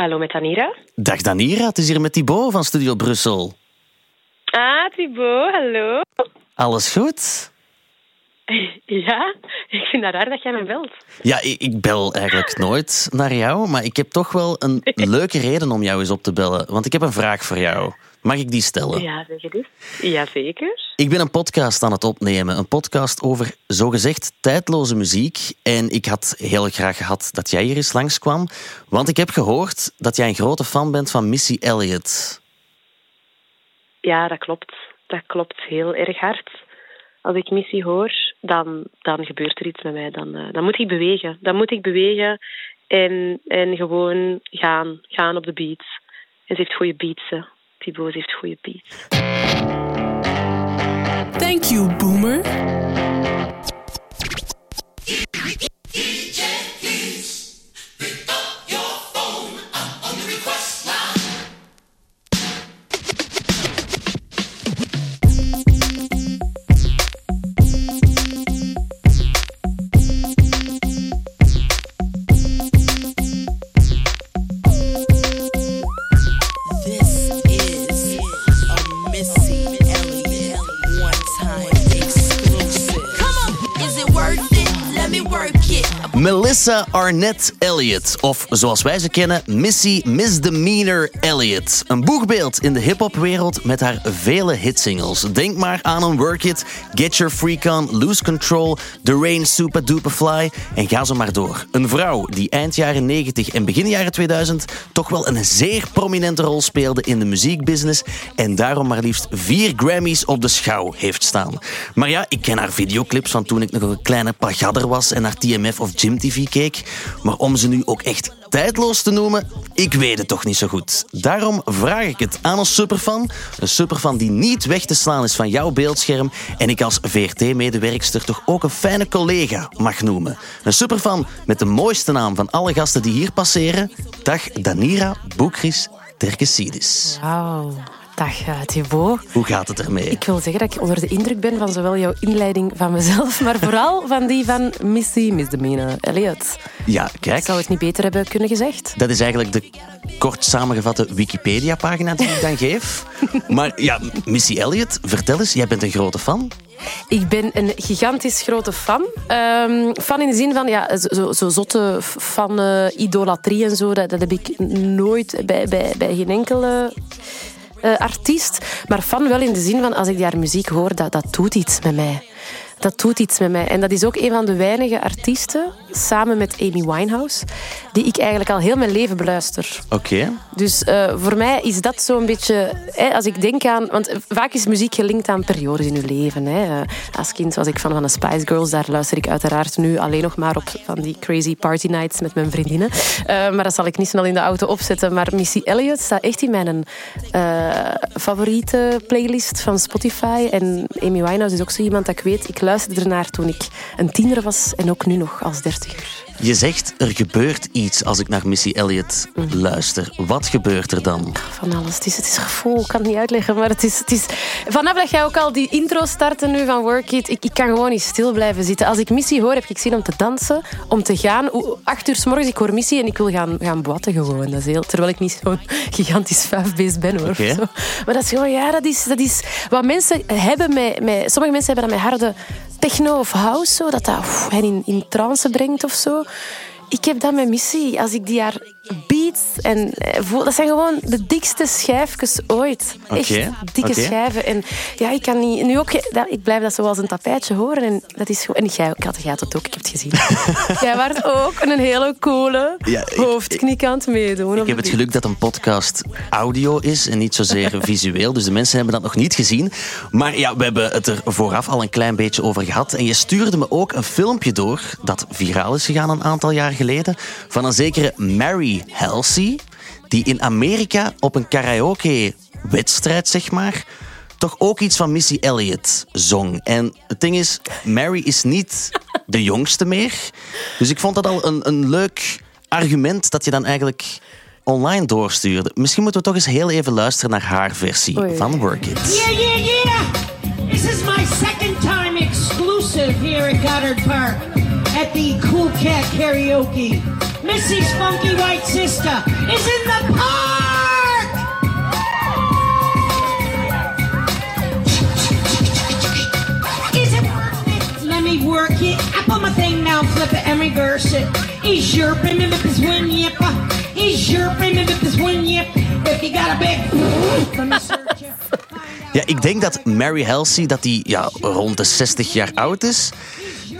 Hallo met Danira. Dag Danira, het is hier met Thibaut van Studio Brussel. Ah, Thibaut, hallo. Alles goed? Ja, ik vind het raar dat jij me belt. Ja, ik, ik bel eigenlijk nooit naar jou, maar ik heb toch wel een leuke reden om jou eens op te bellen. Want ik heb een vraag voor jou. Mag ik die stellen? Ja, zeg het eens. Jazeker. Ik ben een podcast aan het opnemen. Een podcast over zogezegd tijdloze muziek. En ik had heel graag gehad dat jij hier eens langskwam. Want ik heb gehoord dat jij een grote fan bent van Missy Elliott. Ja, dat klopt. Dat klopt heel erg hard. Als ik Missy hoor, dan, dan gebeurt er iets met mij. Dan, uh, dan moet ik bewegen. Dan moet ik bewegen en, en gewoon gaan. Gaan op de beats. En ze heeft goede beats. Goede beats. Thank you, boomer. Melissa Arnett Elliott, of zoals wij ze kennen, Missy Misdemeanor Elliott. Een boegbeeld in de hip-hopwereld met haar vele hitsingles. Denk maar aan een Work It, Get Your Freak On, Lose Control, The Rain Super Duper Fly en ga zo maar door. Een vrouw die eind jaren 90 en begin jaren 2000 toch wel een zeer prominente rol speelde in de muziekbusiness en daarom maar liefst vier Grammys op de schouw heeft staan. Maar ja, ik ken haar videoclips van toen ik nog een kleine pagadder was en naar TMF of Gym TV keek. Maar om ze nu ook echt tijdloos te noemen, ik weet het toch niet zo goed. Daarom vraag ik het aan een superfan. Een superfan die niet weg te slaan is van jouw beeldscherm en ik als VRT-medewerkster toch ook een fijne collega mag noemen. Een superfan met de mooiste naam van alle gasten die hier passeren. Dag Danira Boekris Terkesidis. Dag uh, Thibaut. Hoe gaat het ermee? Ik wil zeggen dat ik onder de indruk ben van zowel jouw inleiding van mezelf, maar vooral van die van Missy Misdemeanor Elliot. Ja, kijk. Ik zou het niet beter hebben kunnen gezegd. Dat is eigenlijk de kort samengevatte Wikipedia-pagina die ik dan geef. maar ja, Missy Elliott, vertel eens, jij bent een grote fan. Ik ben een gigantisch grote fan. Um, fan in de zin van, ja, zo, zo zotte van uh, idolatrie en zo, dat, dat heb ik nooit bij, bij, bij geen enkele uh, artiest. Maar fan wel in de zin van als ik die haar muziek hoor, dat, dat doet iets met mij. Dat doet iets met mij. En dat is ook een van de weinige artiesten, samen met Amy Winehouse, die ik eigenlijk al heel mijn leven beluister. Oké. Okay. Dus uh, voor mij is dat zo'n beetje... Hè, als ik denk aan... Want vaak is muziek gelinkt aan periodes in je leven. Hè. Uh, als kind was ik fan van de Spice Girls. Daar luister ik uiteraard nu alleen nog maar op van die crazy party nights met mijn vriendinnen. Uh, maar dat zal ik niet snel in de auto opzetten. Maar Missy Elliott staat echt in mijn favoriete playlist van Spotify. En Amy Winehouse is ook zo iemand dat ik weet... Ik luisterde ernaar toen ik een tiener was en ook nu nog als Je zegt er gebeurt iets als ik naar Missy Elliott luister. Wat gebeurt er dan? Van alles. Het is, het is gevoel, ik kan het niet uitleggen. Maar het is, het is... Vanaf dat jij ook al die intro startte nu van Work It, ik, ik kan gewoon niet stil blijven zitten. Als ik Missy hoor, heb ik zin om te dansen, om te gaan. Acht uur s morgens, ik hoor Missy en ik wil gaan, gaan gewoon. Dat is heel, terwijl ik niet zo'n gigantisch vuifbeest ben hoor. Okay. Maar dat is gewoon, ja, dat is, dat is wat mensen hebben met, met... Sommige mensen hebben dat met harde techno of house, zo, dat dat hen in, in trance brengt of zo. Ik heb dat met Missy. Als ik die haar en voel, dat zijn gewoon de dikste schijfjes ooit. Echt dikke okay. schijven. En ja, ik kan niet. Nu ook, ik blijf dat zoals een tapijtje horen. En dat is gewoon. En jij, had, jij had het ook, ik heb het gezien. jij was ook een hele coole ja, ik, hoofdknik aan het meedoen. Ik heb het geluk dat een podcast audio is en niet zozeer visueel. Dus de mensen hebben dat nog niet gezien. Maar ja, we hebben het er vooraf al een klein beetje over gehad. En je stuurde me ook een filmpje door dat viraal is gegaan een aantal jaar geleden. Van een zekere Mary Die in Amerika op een karaoke-wedstrijd, zeg maar, toch ook iets van Missy Elliott zong. En het ding is, Mary is niet de jongste meer. Dus ik vond dat al een, een leuk argument dat je dan eigenlijk online doorstuurde. Misschien moeten we toch eens heel even luisteren naar haar versie Oei. van Work It. Yeah, yeah, yeah! This is my second time exclusive here at Goddard Park. At the Cool Cat Karaoke. Missy's funky white sister is in the park! Is it? Let me work it. I put my thing now, flip it and reverse it. Your premium if it's one yip? Your premium if it's one yip? If you got a big let me search it. Ja, ik denk dat Mary Halsey dat die, ja, rond de 60 jaar oud is.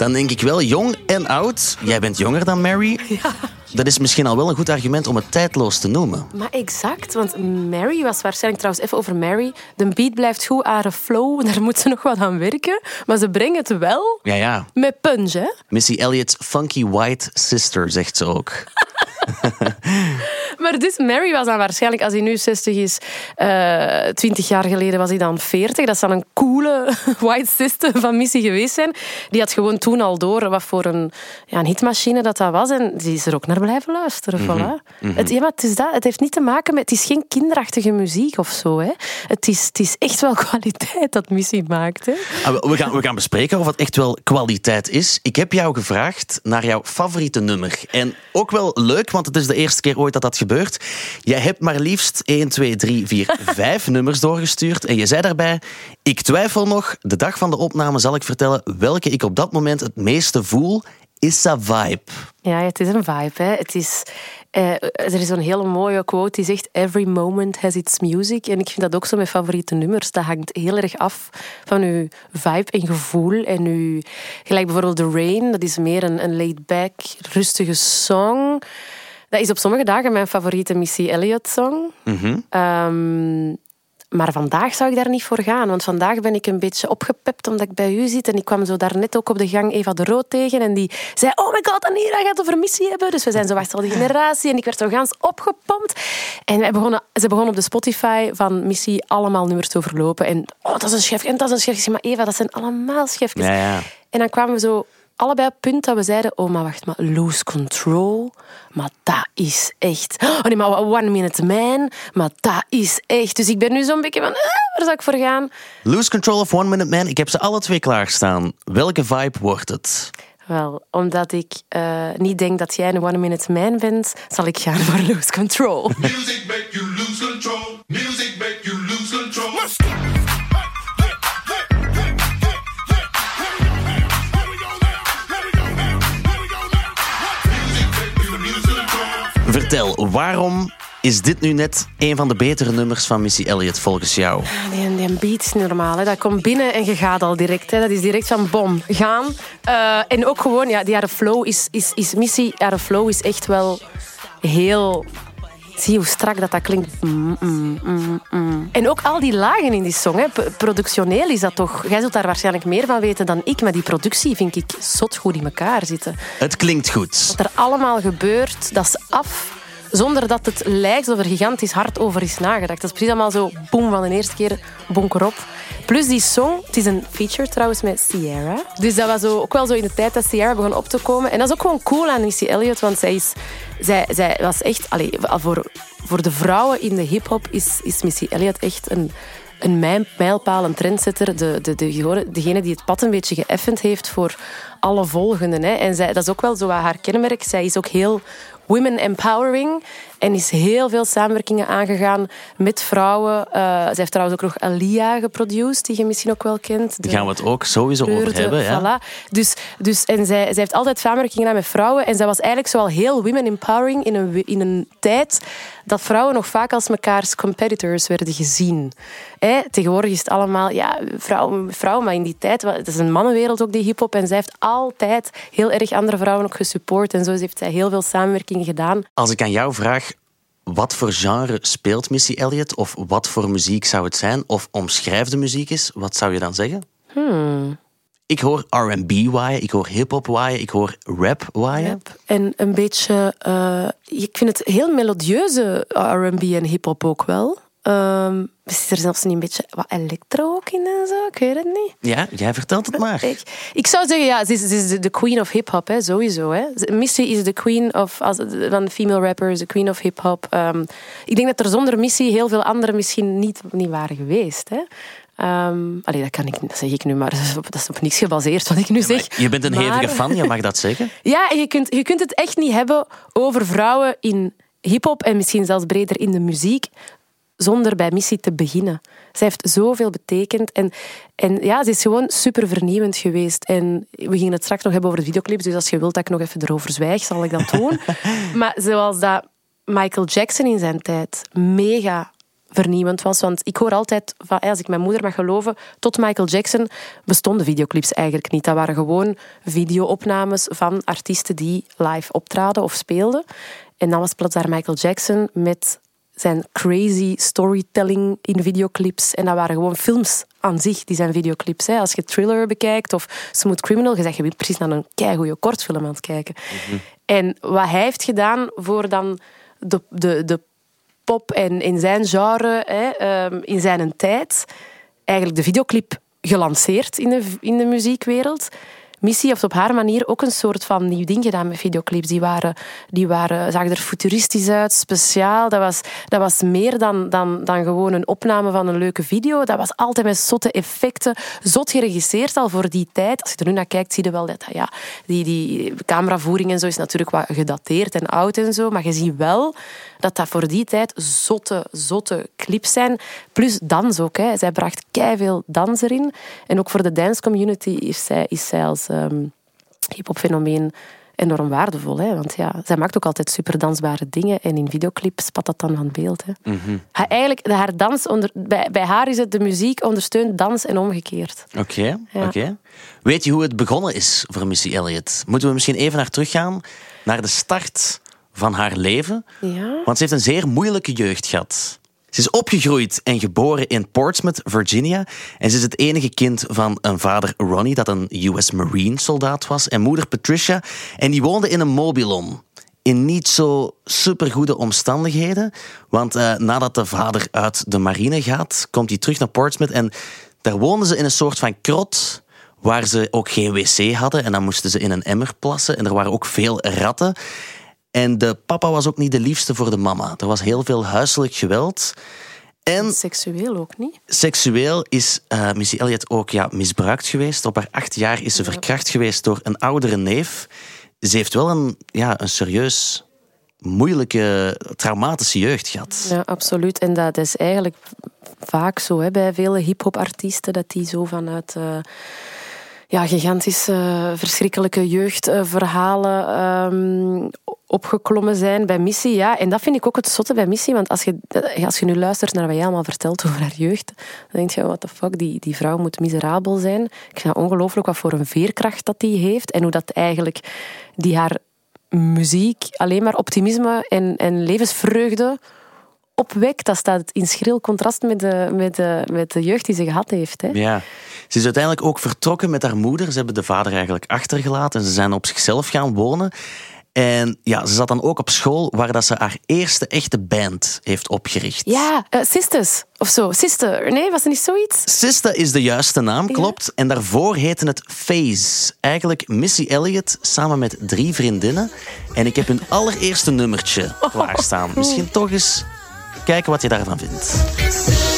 Dan denk ik wel jong en oud. Jij bent jonger dan Mary. Ja. Dat is misschien al wel een goed argument om het tijdloos te noemen. Maar exact, want Mary was waarschijnlijk trouwens even over Mary. De beat blijft goed, haar flow, daar moet ze nog wat aan werken. Maar ze brengen het wel Ja, ja. met punch, hè? Missy Elliott's funky white sister, zegt ze ook. Maar dus Mary was dan waarschijnlijk, als hij nu 60 is, eh 20 jaar geleden was hij dan 40. Dat zou een coole white sister van Missy geweest zijn. Die had gewoon toen al door wat voor een, ja, een hitmachine dat dat was. En die is er ook naar blijven luisteren. Voilà. Het, ja, maar het, is dat. het heeft niet te maken met... Het is geen kinderachtige muziek of zo. Hè. Het, is, het is echt wel kwaliteit dat Missy maakt. Hè. Ah, we- We gaan, we gaan bespreken of het echt wel kwaliteit is. Ik heb jou gevraagd naar jouw favoriete nummer. En ook wel leuk, want het is de eerste keer ooit dat dat gebeurt. Jij hebt maar liefst 1, 2, 3, 4, 5 nummers doorgestuurd. En je zei daarbij, ik twijfel nog. De dag van de opname zal ik vertellen welke ik op dat moment het meeste voel. Is a vibe. Ja, het is een vibe. Hè. Het is, eh, er is een hele mooie quote die zegt: Every moment has its music. En ik vind dat ook zo met favoriete nummers. Dat hangt heel erg af van uw vibe en gevoel. En uw, gelijk bijvoorbeeld The Rain, dat is meer een, een laid-back, rustige song. Dat is op sommige dagen mijn favoriete Missy Elliott song. Ehm, maar vandaag zou ik daar niet voor gaan. Want vandaag ben ik een beetje opgepept omdat ik bij u zit. En ik kwam zo daarnet ook op de gang Eva de Rood tegen. En die zei, oh my god, Anira gaat het over missie hebben. Dus we zijn zo de generatie. En ik werd zo gans opgepompt. En wij begonnen, ze begonnen op de Spotify van missie allemaal nummers te overlopen. En oh, dat is een chef. En dat is een zei, maar Eva, dat zijn allemaal chefjes. Ja, ja. En dan kwamen we zo allebei op het punt dat we zeiden: Oh, maar wacht, maar lose control. Maar dat is echt. Oh nee, maar One Minute Man. Maar dat is echt. Dus ik ben nu zo'n beetje van: ah, waar zou ik voor gaan? Lose Control of One Minute Man. Ik heb ze alle twee klaarstaan. Welke vibe wordt het? Wel, omdat ik eh, niet denk dat jij een One Minute Man bent, zal ik gaan voor Lose Control. Music make you lose control. Music make you Vertel, waarom is dit nu net een van de betere nummers van Missy Elliott volgens jou? Die, die beat is normaal. Hè. Dat komt binnen en je gaat al direct. Hè. Dat is direct van bom, gaan. Eh, en ook gewoon, ja, die haar flow is, is, is missie. Haar flow is echt wel heel... Zie hoe strak dat, dat klinkt. Mm, mm, mm. En ook al die lagen in die song. Hè. Productioneel is dat toch... Jij zult daar waarschijnlijk meer van weten dan ik. Maar die productie vind ik zot goed in elkaar zitten. Het klinkt goed. Wat er allemaal gebeurt, dat is af. Zonder dat het lijkt alsof er gigantisch hard over is nagedacht. Dat is precies allemaal zo, boem, van de eerste keer, bonker op. Plus die song, het is een feature trouwens met Sierra. Dus dat was ook wel zo in de tijd dat Sierra begon op te komen. En dat is ook gewoon cool aan Missy Elliott, want zij, is, zij, zij was echt... Voor, voor de vrouwen in de hip-hop is, is Missy Elliott echt een, een mijlpaal, een trendsetter. De, de, de, degene die het pad een beetje geëffend heeft voor alle volgenden. Hè. En zij, dat is ook wel zo wat haar kenmerk. Zij is ook heel women empowering. En is heel veel samenwerkingen aangegaan met vrouwen. Uh, zij heeft trouwens ook nog Alia geproduceerd, die je misschien ook wel kent. Daar gaan we het ook sowieso over hebben. Ja. Voilà. Dus, dus, en zij, zij heeft altijd samenwerkingen gedaan met vrouwen. En zij was eigenlijk zoal heel women empowering in een, in een tijd dat vrouwen nog vaak als mekaars competitors werden gezien. Hè? Tegenwoordig is het allemaal ja, vrouwen, vrouwen, maar in die tijd, het is een mannenwereld ook, die hip-hop. En zij heeft altijd heel erg andere vrouwen ook gesupport. En zo heeft zij heel veel samenwerkingen gedaan. Als ik aan jou vraag, wat voor genre speelt Missy Elliott? Of wat voor muziek zou het zijn? Of omschrijf de muziek eens, wat zou je dan zeggen? Hmm. Ik hoor R&B waaien, ik hoor hip-hop waaien, ik hoor rap waaien. En een beetje, uh, ik vind het heel melodieuze R&B en hip-hop ook wel. Um, zit er zelfs niet een beetje wat elektro ook in en zo? Ik weet het niet. Ja, jij vertelt het maar. Ik, ik zou zeggen, ja, ze is, ze is de queen of hip-hop, hè, sowieso. Hè. Missy is de queen of, als, van de female rappers, de queen of hip-hop. Um, ik denk dat er zonder Missy heel veel anderen misschien niet, niet waren geweest. Hè. Ehm allee, dat kan ik dat zeg ik nu, maar dat is op, dat is op niks gebaseerd wat ik nu zeg. Je bent een Maar- hevige fan, je mag dat zeggen. Ja, je kunt, je kunt het echt niet hebben over vrouwen in hip-hop en misschien zelfs breder in de muziek, zonder bij Missy te beginnen. Zij heeft zoveel betekend en, en ja, ze is gewoon super vernieuwend geweest. En we gingen het straks nog hebben over de videoclips, dus als je wilt dat ik nog even erover zwijg, zal ik dat doen. maar zoals dat Michael Jackson in zijn tijd mega vernieuwend was. Want ik hoor altijd, van, als ik mijn moeder mag geloven, tot Michael Jackson bestonden videoclips eigenlijk niet. Dat waren gewoon videoopnames van artiesten die live optraden of speelden. En dan was plots daar Michael Jackson met zijn crazy storytelling in videoclips. En dat waren gewoon films aan zich, die zijn videoclips. Hè. Als je Thriller bekijkt of Smooth Criminal, je zegt je bent precies naar een keigoede kortfilm aan het kijken. En wat hij heeft gedaan voor dan de, de, de pop en in zijn genre, hè, ehm, in zijn tijd, eigenlijk de videoclip gelanceerd in de, in de muziekwereld. Missy heeft op haar manier ook een soort van nieuw ding gedaan met videoclips. Die, waren, die waren, zagen er futuristisch uit, speciaal. Dat was, dat was meer dan, dan, dan gewoon een opname van een leuke video. Dat was altijd met zotte effecten. Zot geregisseerd al voor die tijd. Als je er nu naar kijkt, zie je wel dat ja, die, die cameravoering en zo is natuurlijk wat gedateerd en oud en zo. Maar je ziet wel dat dat voor die tijd zotte, zotte clips zijn. Plus dans ook. Hè. Zij bracht veel dans erin. En ook voor de dance community is zij, is zij als ehm hip-hop fenomeen enorm waardevol. Hè? Want ja, zij maakt ook altijd super dansbare dingen. En in videoclips spat dat dan van beeld. Hè? Haar- eigenlijk, haar dans onder, bij, bij haar is het de muziek ondersteunt dans en omgekeerd. Oké, Ja. oké. Weet je hoe het begonnen is voor Missy Elliott? Moeten we misschien even naar teruggaan, naar de start van haar leven? Ja. Want ze heeft een zeer moeilijke jeugd gehad. Ze is opgegroeid en geboren in Portsmouth, Virginia. En ze is het enige kind van een vader Ronnie, dat een US Marine soldaat was, en moeder Patricia. En die woonde in een mobilon. In niet zo supergoede omstandigheden. Want eh, nadat de vader uit de marine gaat, komt hij terug naar Portsmouth. En daar woonden ze in een soort van krot waar ze ook geen wc hadden. En dan moesten ze in een emmer plassen. En er waren ook veel ratten. En de papa was ook niet de liefste voor de mama. Er was heel veel huiselijk geweld. En Seksueel ook niet. seksueel is eh, Missy Elliott ook ja, misbruikt geweest. Op haar acht jaar is ze verkracht geweest door een oudere neef. Ze heeft wel een, ja, een serieus moeilijke, traumatische jeugd gehad. Ja, absoluut. En dat is eigenlijk vaak zo hè, bij vele hip-hop artiesten, dat die zo vanuit eh, ja, gigantische, verschrikkelijke jeugdverhalen ehm, opgeklommen zijn bij Missy. Ja, en dat vind ik ook het zotte bij Missy. Want als je, als je nu luistert naar wat jij allemaal vertelt over haar jeugd, dan denk je, what the fuck, die, die vrouw moet miserabel zijn. Ik vind ongelooflijk wat voor een veerkracht dat die heeft. En hoe dat eigenlijk die haar muziek alleen maar optimisme en, en levensvreugde opwekt. Dat staat in schril contrast met de, met de, met de jeugd die ze gehad heeft. Hè. Ja. Ze is uiteindelijk ook vertrokken met haar moeder. Ze hebben de vader eigenlijk achtergelaten en ze zijn op zichzelf gaan wonen. En ja, ze zat dan ook op school waar dat ze haar eerste echte band heeft opgericht. Ja, eh, Sisters of zo. Sister. Nee, was er niet zoiets? Sista is de juiste naam, klopt. En daarvoor heette het Phase. Eigenlijk Missy Elliott samen met drie vriendinnen. En ik heb hun allereerste nummertje klaarstaan. Misschien toch eens kijken wat je daarvan vindt.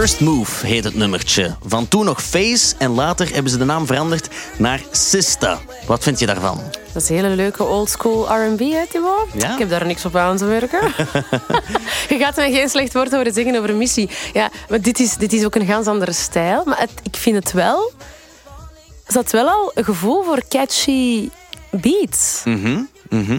First Move heet het nummertje. Van toen nog Phase en later hebben ze de naam veranderd naar Sista. Wat vind je daarvan? Dat is een hele leuke oldschool R&B, hè, Timo? Ja? Ik heb daar niks op aan te merken. je gaat mij geen slecht woord horen zeggen over Missy. Ja, maar dit is, dit is ook een ganz andere stijl. Maar het- ik vind het wel... Ze had wel al een gevoel voor catchy beats.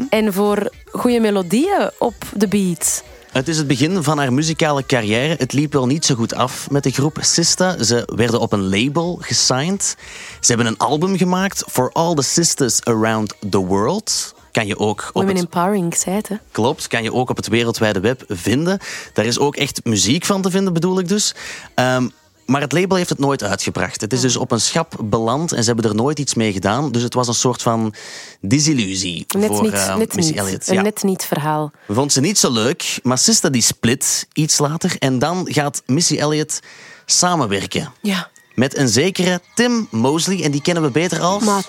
En voor goede melodieën op de beat. Het is het begin van haar muzikale carrière. Het liep wel niet zo goed af met de groep Sista. Ze werden op een label gesigned. Ze hebben een album gemaakt, For All the Sisters Around the World. Kan je ook op Women het, empowering, zei het. Hè. klopt, kan je ook op het wereldwijde web vinden. Daar is ook echt muziek van te vinden, bedoel ik dus. Ehm, maar het label heeft het nooit uitgebracht. Het is dus op een schap beland en ze hebben er nooit iets mee gedaan. Dus het was een soort van disillusie Net voor niet, eh, net Missy niet. Elliott. Een Ja. net niet verhaal. Vond ze niet zo leuk, maar Sista die split iets later. En dan gaat Missy Elliott samenwerken Ja. met een zekere Tim Mosley. En die kennen we beter als... Maar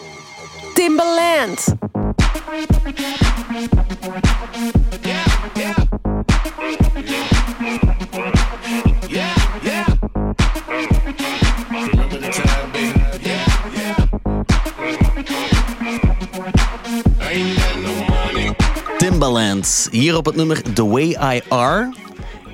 Timbaland. Timbaland. Hier op het nummer The Way I Are.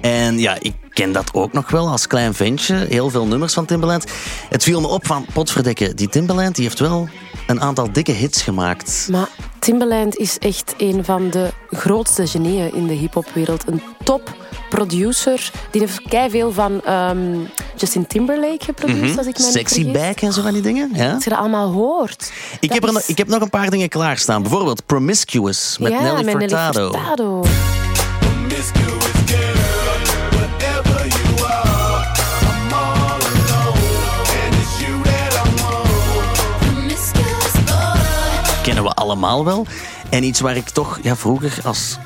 En ja, ik ken dat ook nog wel als klein ventje. Heel veel nummers van Timbaland. Het viel me op van, potverdikke, die Timbaland die heeft wel een aantal dikke hits gemaakt. Maar Timbaland is echt een van de grootste genieën in de hip-hopwereld. Een top producer. Die heeft veel van ehm, Justin Timberlake geproduceerd, als ik me. Sexy. Back en zo van die dingen. Ja? Als je dat allemaal hoort. Ik dat heb, er nog, ik heb nog een paar dingen klaarstaan. Bijvoorbeeld Promiscuous met ja, Nelly met Furtado. Nelly Furtado. Kennen we allemaal wel. En iets waar ik toch ja, vroeger als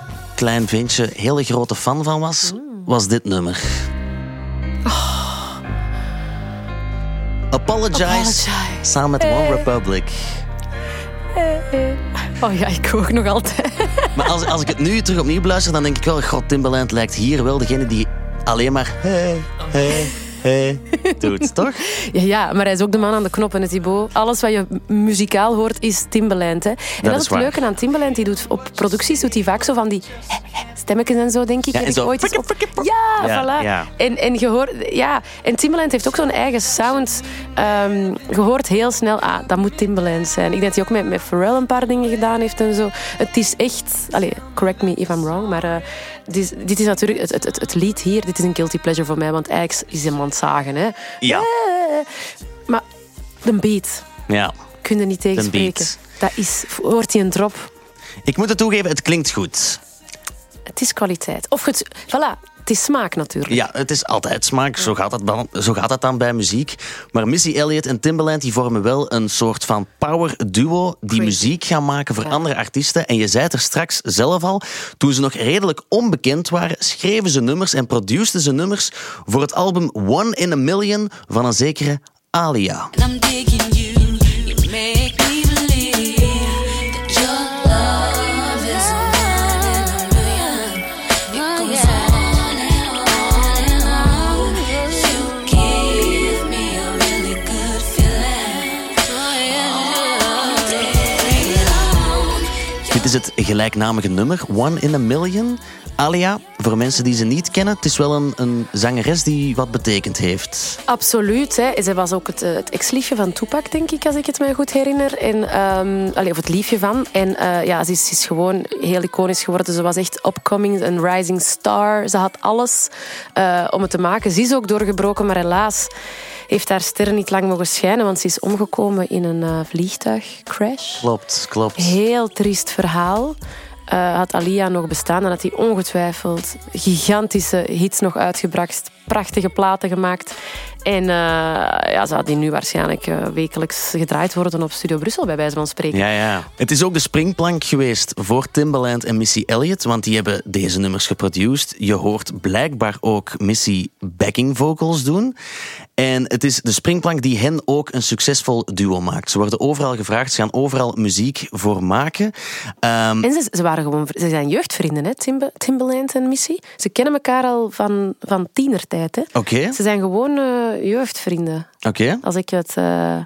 klein ventje hele grote fan van was, was dit nummer. Apologize, Apologize. samen met One Republic. Oh ja, ik ook nog altijd. Maar als, als ik het nu terug opnieuw beluister, dan denk ik wel, god, Timbaland lijkt hier wel degene die alleen maar hey, hey, hey doet, toch? Ja, ja, maar hij is ook de man aan de knoppen, hè, Thibaut. Alles wat je muzikaal hoort is Timbaland. Hè. En dat, is is het waar. leuke aan Timbaland. Die doet, op producties doet hij vaak zo van die stemmetjes en zo, denk ik. Ja, en ik zo ooit op- frikke, Ja, Ja, voilà. ja. En, en, je hoort, ja. en Timbaland heeft ook zo'n eigen sound. Ehm, je hoort heel snel, ah, dat moet Timbaland zijn. Ik denk dat hij ook met, met Pharrell een paar dingen gedaan heeft en zo. Het is echt... Allez, correct me if I'm wrong, maar... eh, dit, is, dit is natuurlijk het, het, het, het lied hier. Dit is een guilty pleasure voor mij, want eigenlijk is hem aan het zagen. Hè. Ja. Eh, Maar de beat, Ja. kun je niet tegenspreken. Dat is, hoort hij een drop. Ik moet het toegeven, het klinkt goed. Het is kwaliteit. Of het, voilà, het is smaak natuurlijk. Ja, het is altijd smaak. Zo gaat, het dan, zo gaat het dan bij muziek. Maar Missy Elliott en Timbaland die vormen wel een soort van power duo die Crazy. muziek gaan maken voor Ja. andere artiesten. En je zei het er straks zelf al, toen ze nog redelijk onbekend waren, schreven ze nummers en produceerden ze nummers voor het album One in a Million van een zekere Alia. I'm is het gelijknamige nummer, One in a Million. Alia, voor mensen die ze niet kennen, het is wel een, een zangeres die wat betekend heeft. Absoluut. Hè. Zij was ook het, eh, het ex-liefje van Tupac, denk ik, als ik het mij goed herinner. En, allee, of het liefje van. En eh, ja, ze is, is gewoon heel iconisch geworden. Ze was echt upcoming, een rising star. Ze had alles eh, om het te maken. Ze is ook doorgebroken, maar helaas heeft haar ster niet lang mogen schijnen, want ze is omgekomen in een eh, vliegtuigcrash. Klopt, klopt. Heel triest verhaal. Eh, had Alia nog bestaan, dan had hij ongetwijfeld gigantische hits nog uitgebracht. Prachtige platen gemaakt. En eh, ja, zou die nu waarschijnlijk wekelijks gedraaid worden op Studio Brussel, bij wijze van spreken. Ja, ja. Het is ook de springplank geweest voor Timbaland en Missy Elliott, want die hebben deze nummers geproduceerd. Je hoort blijkbaar ook Missy backing vocals doen. En het is de springplank die hen ook een succesvol duo maakt. Ze worden overal gevraagd, ze gaan overal muziek voor maken. Ehm, En ze, ze, waren gewoon, ze zijn jeugdvrienden, hè, Timba- Timbaland en Missy. Ze kennen elkaar al van, van tienertijd. Hè. Oké, Ze zijn gewoon eh, jeugdvrienden, oké. als ik het eh,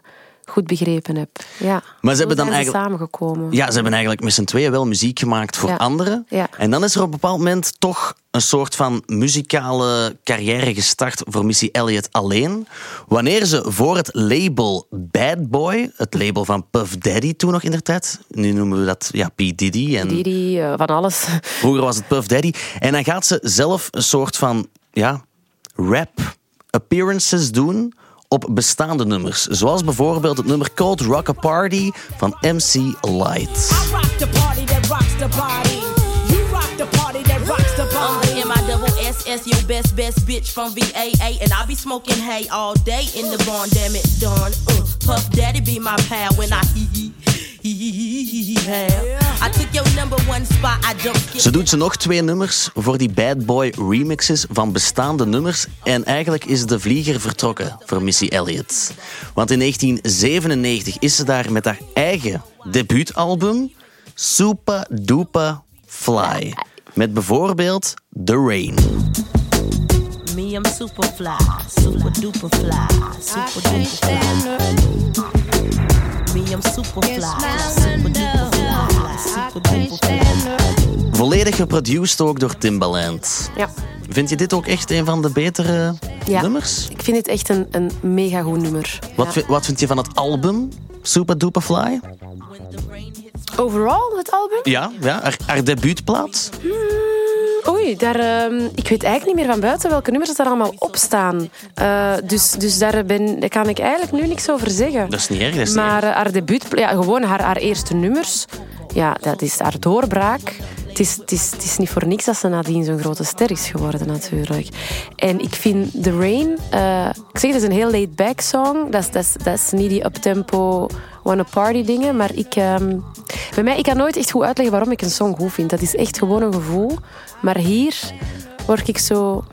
goed begrepen heb. Ja. Maar ze hebben dan zijn eigenlijk- samengekomen. Ja, ze hebben eigenlijk met z'n tweeën wel muziek gemaakt voor Ja. anderen. Ja. En dan is er op een bepaald moment toch een soort van muzikale carrière gestart voor Missy Elliott alleen. Wanneer ze voor het label Bad Boy, het label van Puff Daddy toen nog in de tijd, nu noemen we dat ja, P. Diddy. En Didi, eh, van alles. Vroeger was het Puff Daddy. En dan gaat ze zelf een soort van ja, rap appearances doen op bestaande nummers. Zoals bijvoorbeeld het nummer Cold Rock a Party van MC Light. I rock the party that rocks the body. M-I-double-S-S, your best, best bitch from VAA. And I be smoking hay all day in the barn, damn it, done. Uh, Puff Daddy be my pal when I hee hee. Ze doet ze nog twee nummers voor die Bad Boy remixes van bestaande nummers. En eigenlijk is de vlieger vertrokken voor Missy Elliott. Want in 1997 is ze daar met haar eigen debuutalbum Super Duper Fly. Met bijvoorbeeld The Rain. Me, I'm super fly, super duper fly, super duper fly. Me, I'm super fly, super duper fly, super duper fly. Volledig geproduced ook door Timbaland. Ja. Vind je dit ook echt een van de betere Ja. nummers? Ik vind het echt een, een mega goed nummer. Wat, Ja. vind, wat vind je van het album Super Duper Fly? Overal, het album? Ja, ja haar, haar debuutplaat. Oei, daar, ehm, ik weet eigenlijk niet meer van buiten welke nummers er allemaal op staan. Eh, dus dus daar, ben, daar kan ik eigenlijk nu niks over zeggen. Dat is niet erg, dat is niet Maar eh, haar debuut, ja, gewoon haar, haar eerste nummers, ja, dat is haar doorbraak. Het is, het, is, niet voor niks dat ze nadien zo'n grote ster is geworden, natuurlijk. En ik vind The Rain, eh, ik zeg, het is een heel laid-back song. Dat is, dat, is, niet die uptempo, wanna-party dingen. Maar ik, ehm, bij mij, ik kan nooit echt goed uitleggen waarom ik een song goed vind. Dat is echt gewoon een gevoel. Maar hier word ik zo...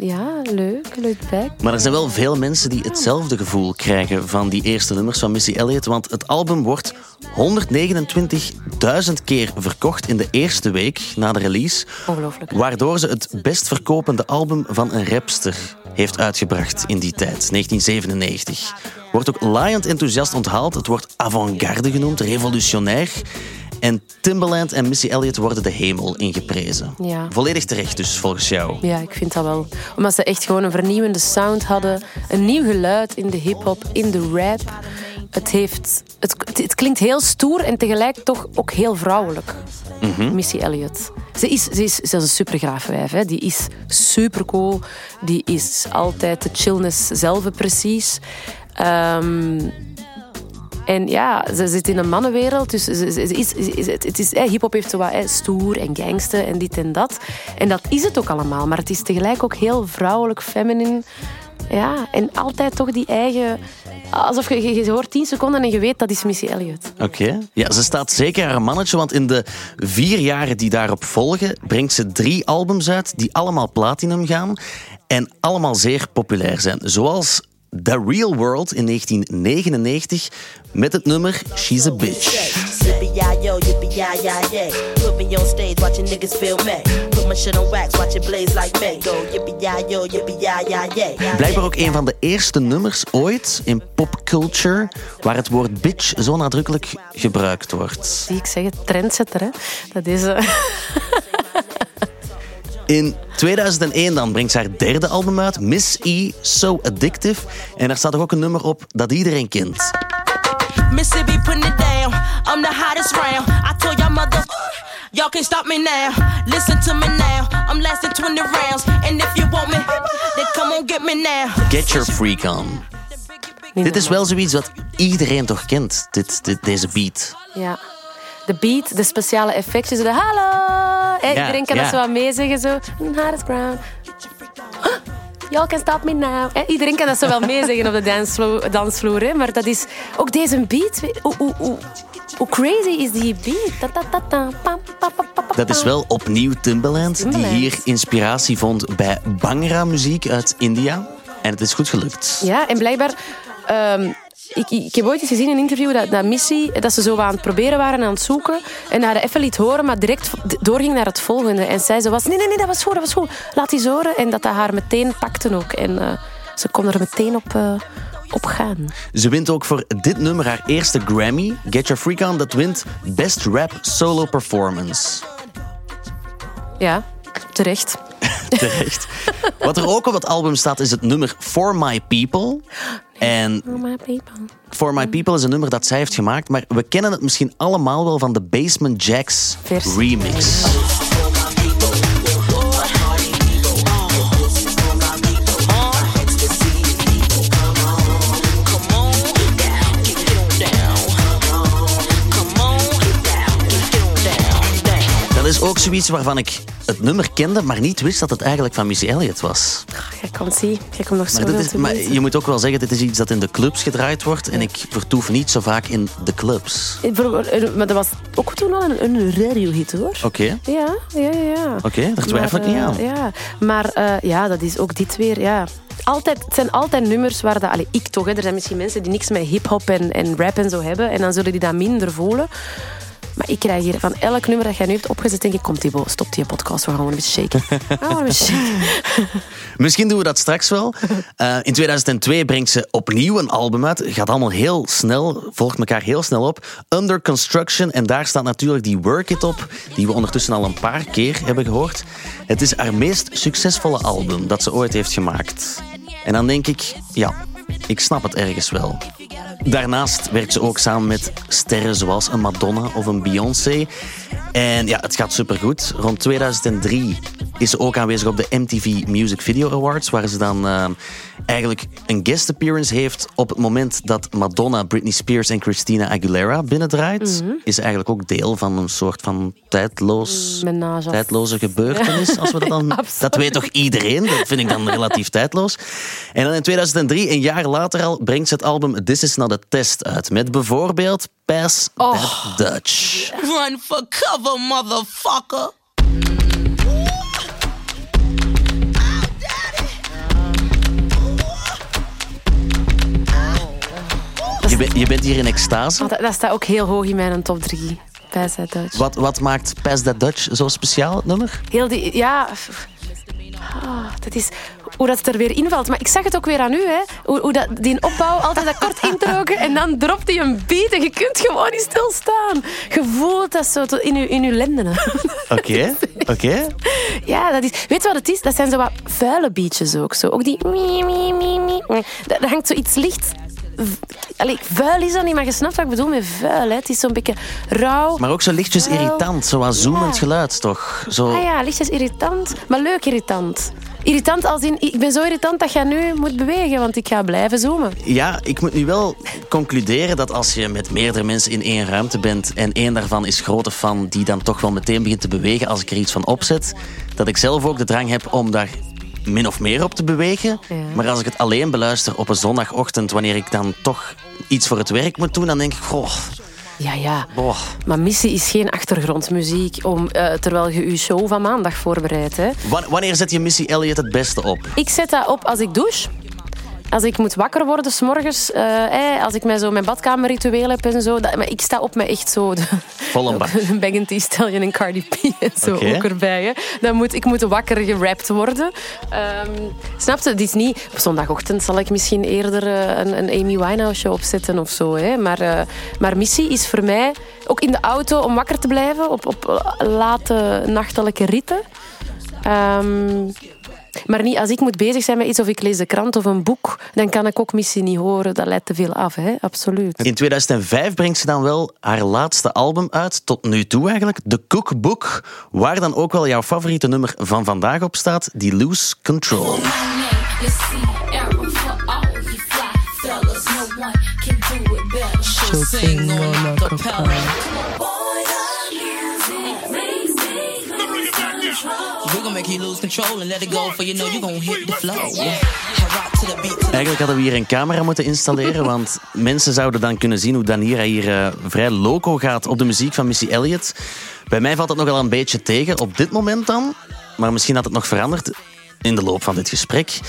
Ja, leuk, laid-back. Maar er zijn wel veel mensen die hetzelfde gevoel krijgen van die eerste nummers van Missy Elliott. Want het album wordt 129.000 keer verkocht in de eerste week na de release. Ongelooflijk. Waardoor ze het best verkopende album van een rapster heeft uitgebracht in die tijd, 1997. Wordt ook laaiend enthousiast onthaald. Het wordt avant-garde genoemd, revolutionair. En Timbaland en Missy Elliott worden de hemel ingeprezen. Ja. Volledig terecht dus, volgens jou. Ja, ik vind dat wel. Omdat ze echt gewoon een vernieuwende sound hadden. Een nieuw geluid in de hip-hop, in de rap. Het, heeft, het, het klinkt heel stoer en tegelijk toch ook heel vrouwelijk. Missy Elliott. Ze is, ze is, ze is een supergraaf wijf. Hè. Die is supercool. Die is altijd de chillness zelf precies. Ehm, en ja, ze zit in een mannenwereld. Dus is, het is, hip-hop heeft zo wat stoer en gangster en dit en dat. En dat is het ook allemaal. Maar het is tegelijk ook heel vrouwelijk, feminine. Ja, en altijd toch die eigen. Alsof je, je, hoort 10 seconden en je weet dat is Missy Elliott. Oké. Ja, ze staat zeker haar mannetje, want in de vier jaren die daarop volgen, brengt ze drie albums uit die allemaal platinum gaan en allemaal zeer populair zijn. Zoals The Real World in 1999 met het nummer She's a Bitch. Yippee-yi-yo, yippee-yi-yi-yay. Put me on stage, watching niggas feel me. Put my shit on wax, watch it blaze like me. Go yippee-yi-yo, yippee-yi-yi-yay. Blijkbaar ook een van de eerste nummers ooit in popculture waar het woord bitch zo nadrukkelijk gebruikt wordt. Zie ik zeggen, trendsetter. Hè? Dat is. eh, In 2001 dan brengt ze haar derde album uit, Miss E, So Addictive. En daar staat toch ook een nummer op dat iedereen kent. Mississippi putting it down. I'm the hottest round. I told y'all mother, y'all can't stop me now. Listen to me now. I'm lasting 20 rounds. And if you want me, then come on get me now. Get Your Freak On. Dit is wel zoiets wat iedereen toch kent, dit, dit, deze beat. Ja. De beat, de speciale effectjes, de hallo. Iedereen kan dat zo wat meezeggen. Zo. Hard brown. Y'all can stop me now. Hè, iedereen kan dat zo wel meezeggen op de dansvloer, dansvloer. Hè, maar dat is ook deze beat. Hoe, crazy is die beat? Dat is wel opnieuw Timbaland, die hier inspiratie vond bij Bhangra muziek uit India. En het is goed gelukt. Ja, en blijkbaar... ehm, ik, ik heb ooit eens gezien in een interview dat, dat Missy, dat ze zo aan het proberen waren aan het zoeken. En haar even liet horen, maar direct doorging naar het volgende. En zij zo was, nee, nee, nee, dat was goed, dat was goed. Laat die horen. En dat dat haar meteen pakte ook. En eh, ze kon er meteen op, eh, op gaan. Ze wint ook voor dit nummer haar eerste Grammy, Get Your Freak On, dat wint Best Rap Solo Performance. Ja, terecht. Terecht. Wat er ook op het album staat is het nummer For My People. En Oh, my people. For My People is een nummer dat zij heeft gemaakt, maar we kennen het misschien allemaal wel van de Basement Jacks remix. Dat is ook zoiets waarvan ik het nummer kende, maar niet wist dat het eigenlijk van Missy Elliott was. Jij komt zien. Jij komt nog Maar, zo dit is, maar je moet ook wel zeggen, dit is iets dat in de clubs gedraaid wordt. En ik vertoef niet zo vaak in de clubs. Eh, eh, Maar dat was ook toen al een, een radiohit hoor. Oké, Ja, ja, ja. ja. oké, daar twijfel ik Maar, niet eh, aan. Ja, maar eh, ja, dat is ook dit weer. Ja. Altijd, het zijn altijd nummers waar dat, allee, ik toch, hè, er zijn misschien mensen die niks met hip-hop en, en rap en zo hebben, en dan zullen die dat minder voelen. Maar ik krijg hier van elk nummer dat jij nu hebt opgezet, denk ik, komt die stop die podcast, we gaan gewoon een beetje shaken. Ah, gewoon een beetje shaken. Misschien doen we dat straks wel. Eh, in 2002 brengt ze opnieuw een album uit. Gaat allemaal heel snel, volgt elkaar heel snel op. Under Construction. En daar staat natuurlijk die Work It op, die we ondertussen al een paar keer hebben gehoord. Het is haar meest succesvolle album dat ze ooit heeft gemaakt. En dan denk ik, ja, ik snap het ergens wel. Daarnaast werkt ze ook samen met sterren zoals een Madonna of een Beyoncé. En ja, het gaat supergoed. Rond 2003 is ze ook aanwezig op de MTV Music Video Awards, waar ze dan eh, eigenlijk een guest appearance heeft op het moment dat Madonna, Britney Spears en Christina Aguilera binnendraait. Is ze eigenlijk ook deel van een soort van tijdloos, Menage tijdloze gebeurtenis. Als we dat, dan, dat weet toch iedereen? Dat vind ik dan relatief tijdloos. En dan in 2003, een jaar later al, brengt ze het album Is Not a Test uit. Met bijvoorbeeld Pass That Dutch. Run for cover, motherfucker. Je, bent- je bent hier in extase. Dat, dat staat ook heel hoog in mijn top 3. Bij Zuid Duits. Wat, wat maakt Pass That Dutch zo speciaal, het nummer? Heel die, ja. Ah, dat is hoe dat er weer invalt. Maar ik zag het ook weer aan u, hè. Hoe, hoe dat, die opbouw, altijd dat kort introken en dan dropt hij een beat en je kunt gewoon niet stilstaan. Je voelt dat zo in je, in je lendenen. Oké, oké. Ja, dat is... Weet je wat het is? Dat zijn zo wat vuile beatjes ook. Zo. Ook die... mie, mie, mie, daar hangt zoiets licht... Allee, vuil is dat niet, maar je snapt wat ik bedoel met vuil. Hè. Het is zo'n beetje rauw. Maar ook zo lichtjes irritant, zo wat zoemend ja. geluid, toch? Zo... Ah ja, lichtjes irritant, maar leuk irritant. Irritant als in, ik ben zo irritant dat jij nu moet bewegen, want ik ga blijven zoomen. Ja, ik moet nu wel concluderen dat als je met meerdere mensen in één ruimte bent en één daarvan is grote fan die dan toch wel meteen begint te bewegen als ik er iets van opzet, dat ik zelf ook de drang heb om daar min of meer op te bewegen. Ja. Maar als ik het alleen beluister op een zondagochtend, wanneer ik dan toch iets voor het werk moet doen, dan denk ik, goh, Ja, ja. boah. Maar missie is geen achtergrondmuziek om, eh, terwijl je je show van maandag voorbereidt. Hè. Wa- Wanneer zet je Missy Elliott het beste op? Ik zet dat op als ik douche. Als ik moet wakker worden s'morgens, eh, als ik mijn, zo mijn badkamerritueel heb en zo. Dat, maar ik sta op met echt zo... De, Vol een bak. Een Bag Stallion en Cardi B en zo ook erbij. Hè. Dan moet, ik moet wakker gerapt worden. Ehm snap je? Het is niet... Op zondagochtend zal ik misschien eerder eh, een, een Amy Winehouse show opzetten of zo. Hè. Maar, eh, maar missie is voor mij, ook in de auto, om wakker te blijven op, op late nachtelijke ritten. Ehm, maar niet als ik moet bezig zijn met iets of ik lees de krant of een boek, dan kan ik ook missie niet horen. Dat leidt te veel af, hè? absoluut. In 2005 brengt ze dan wel haar laatste album uit, tot nu toe eigenlijk, The Cookbook, waar dan ook wel jouw favoriete nummer van vandaag op staat, die Lose Control. We're gonna make you lose control and let it go, for you know you gonna hit the flow. I rock to the beat. to the Eigenlijk hadden we hier een camera moeten installeren, want mensen zouden dan kunnen zien hoe Danira hier eh, vrij loco gaat op de muziek van Missy Elliott. Bij mij valt het nogal een beetje tegen, op dit moment dan. Maar misschien had het nog veranderd in de loop van dit gesprek.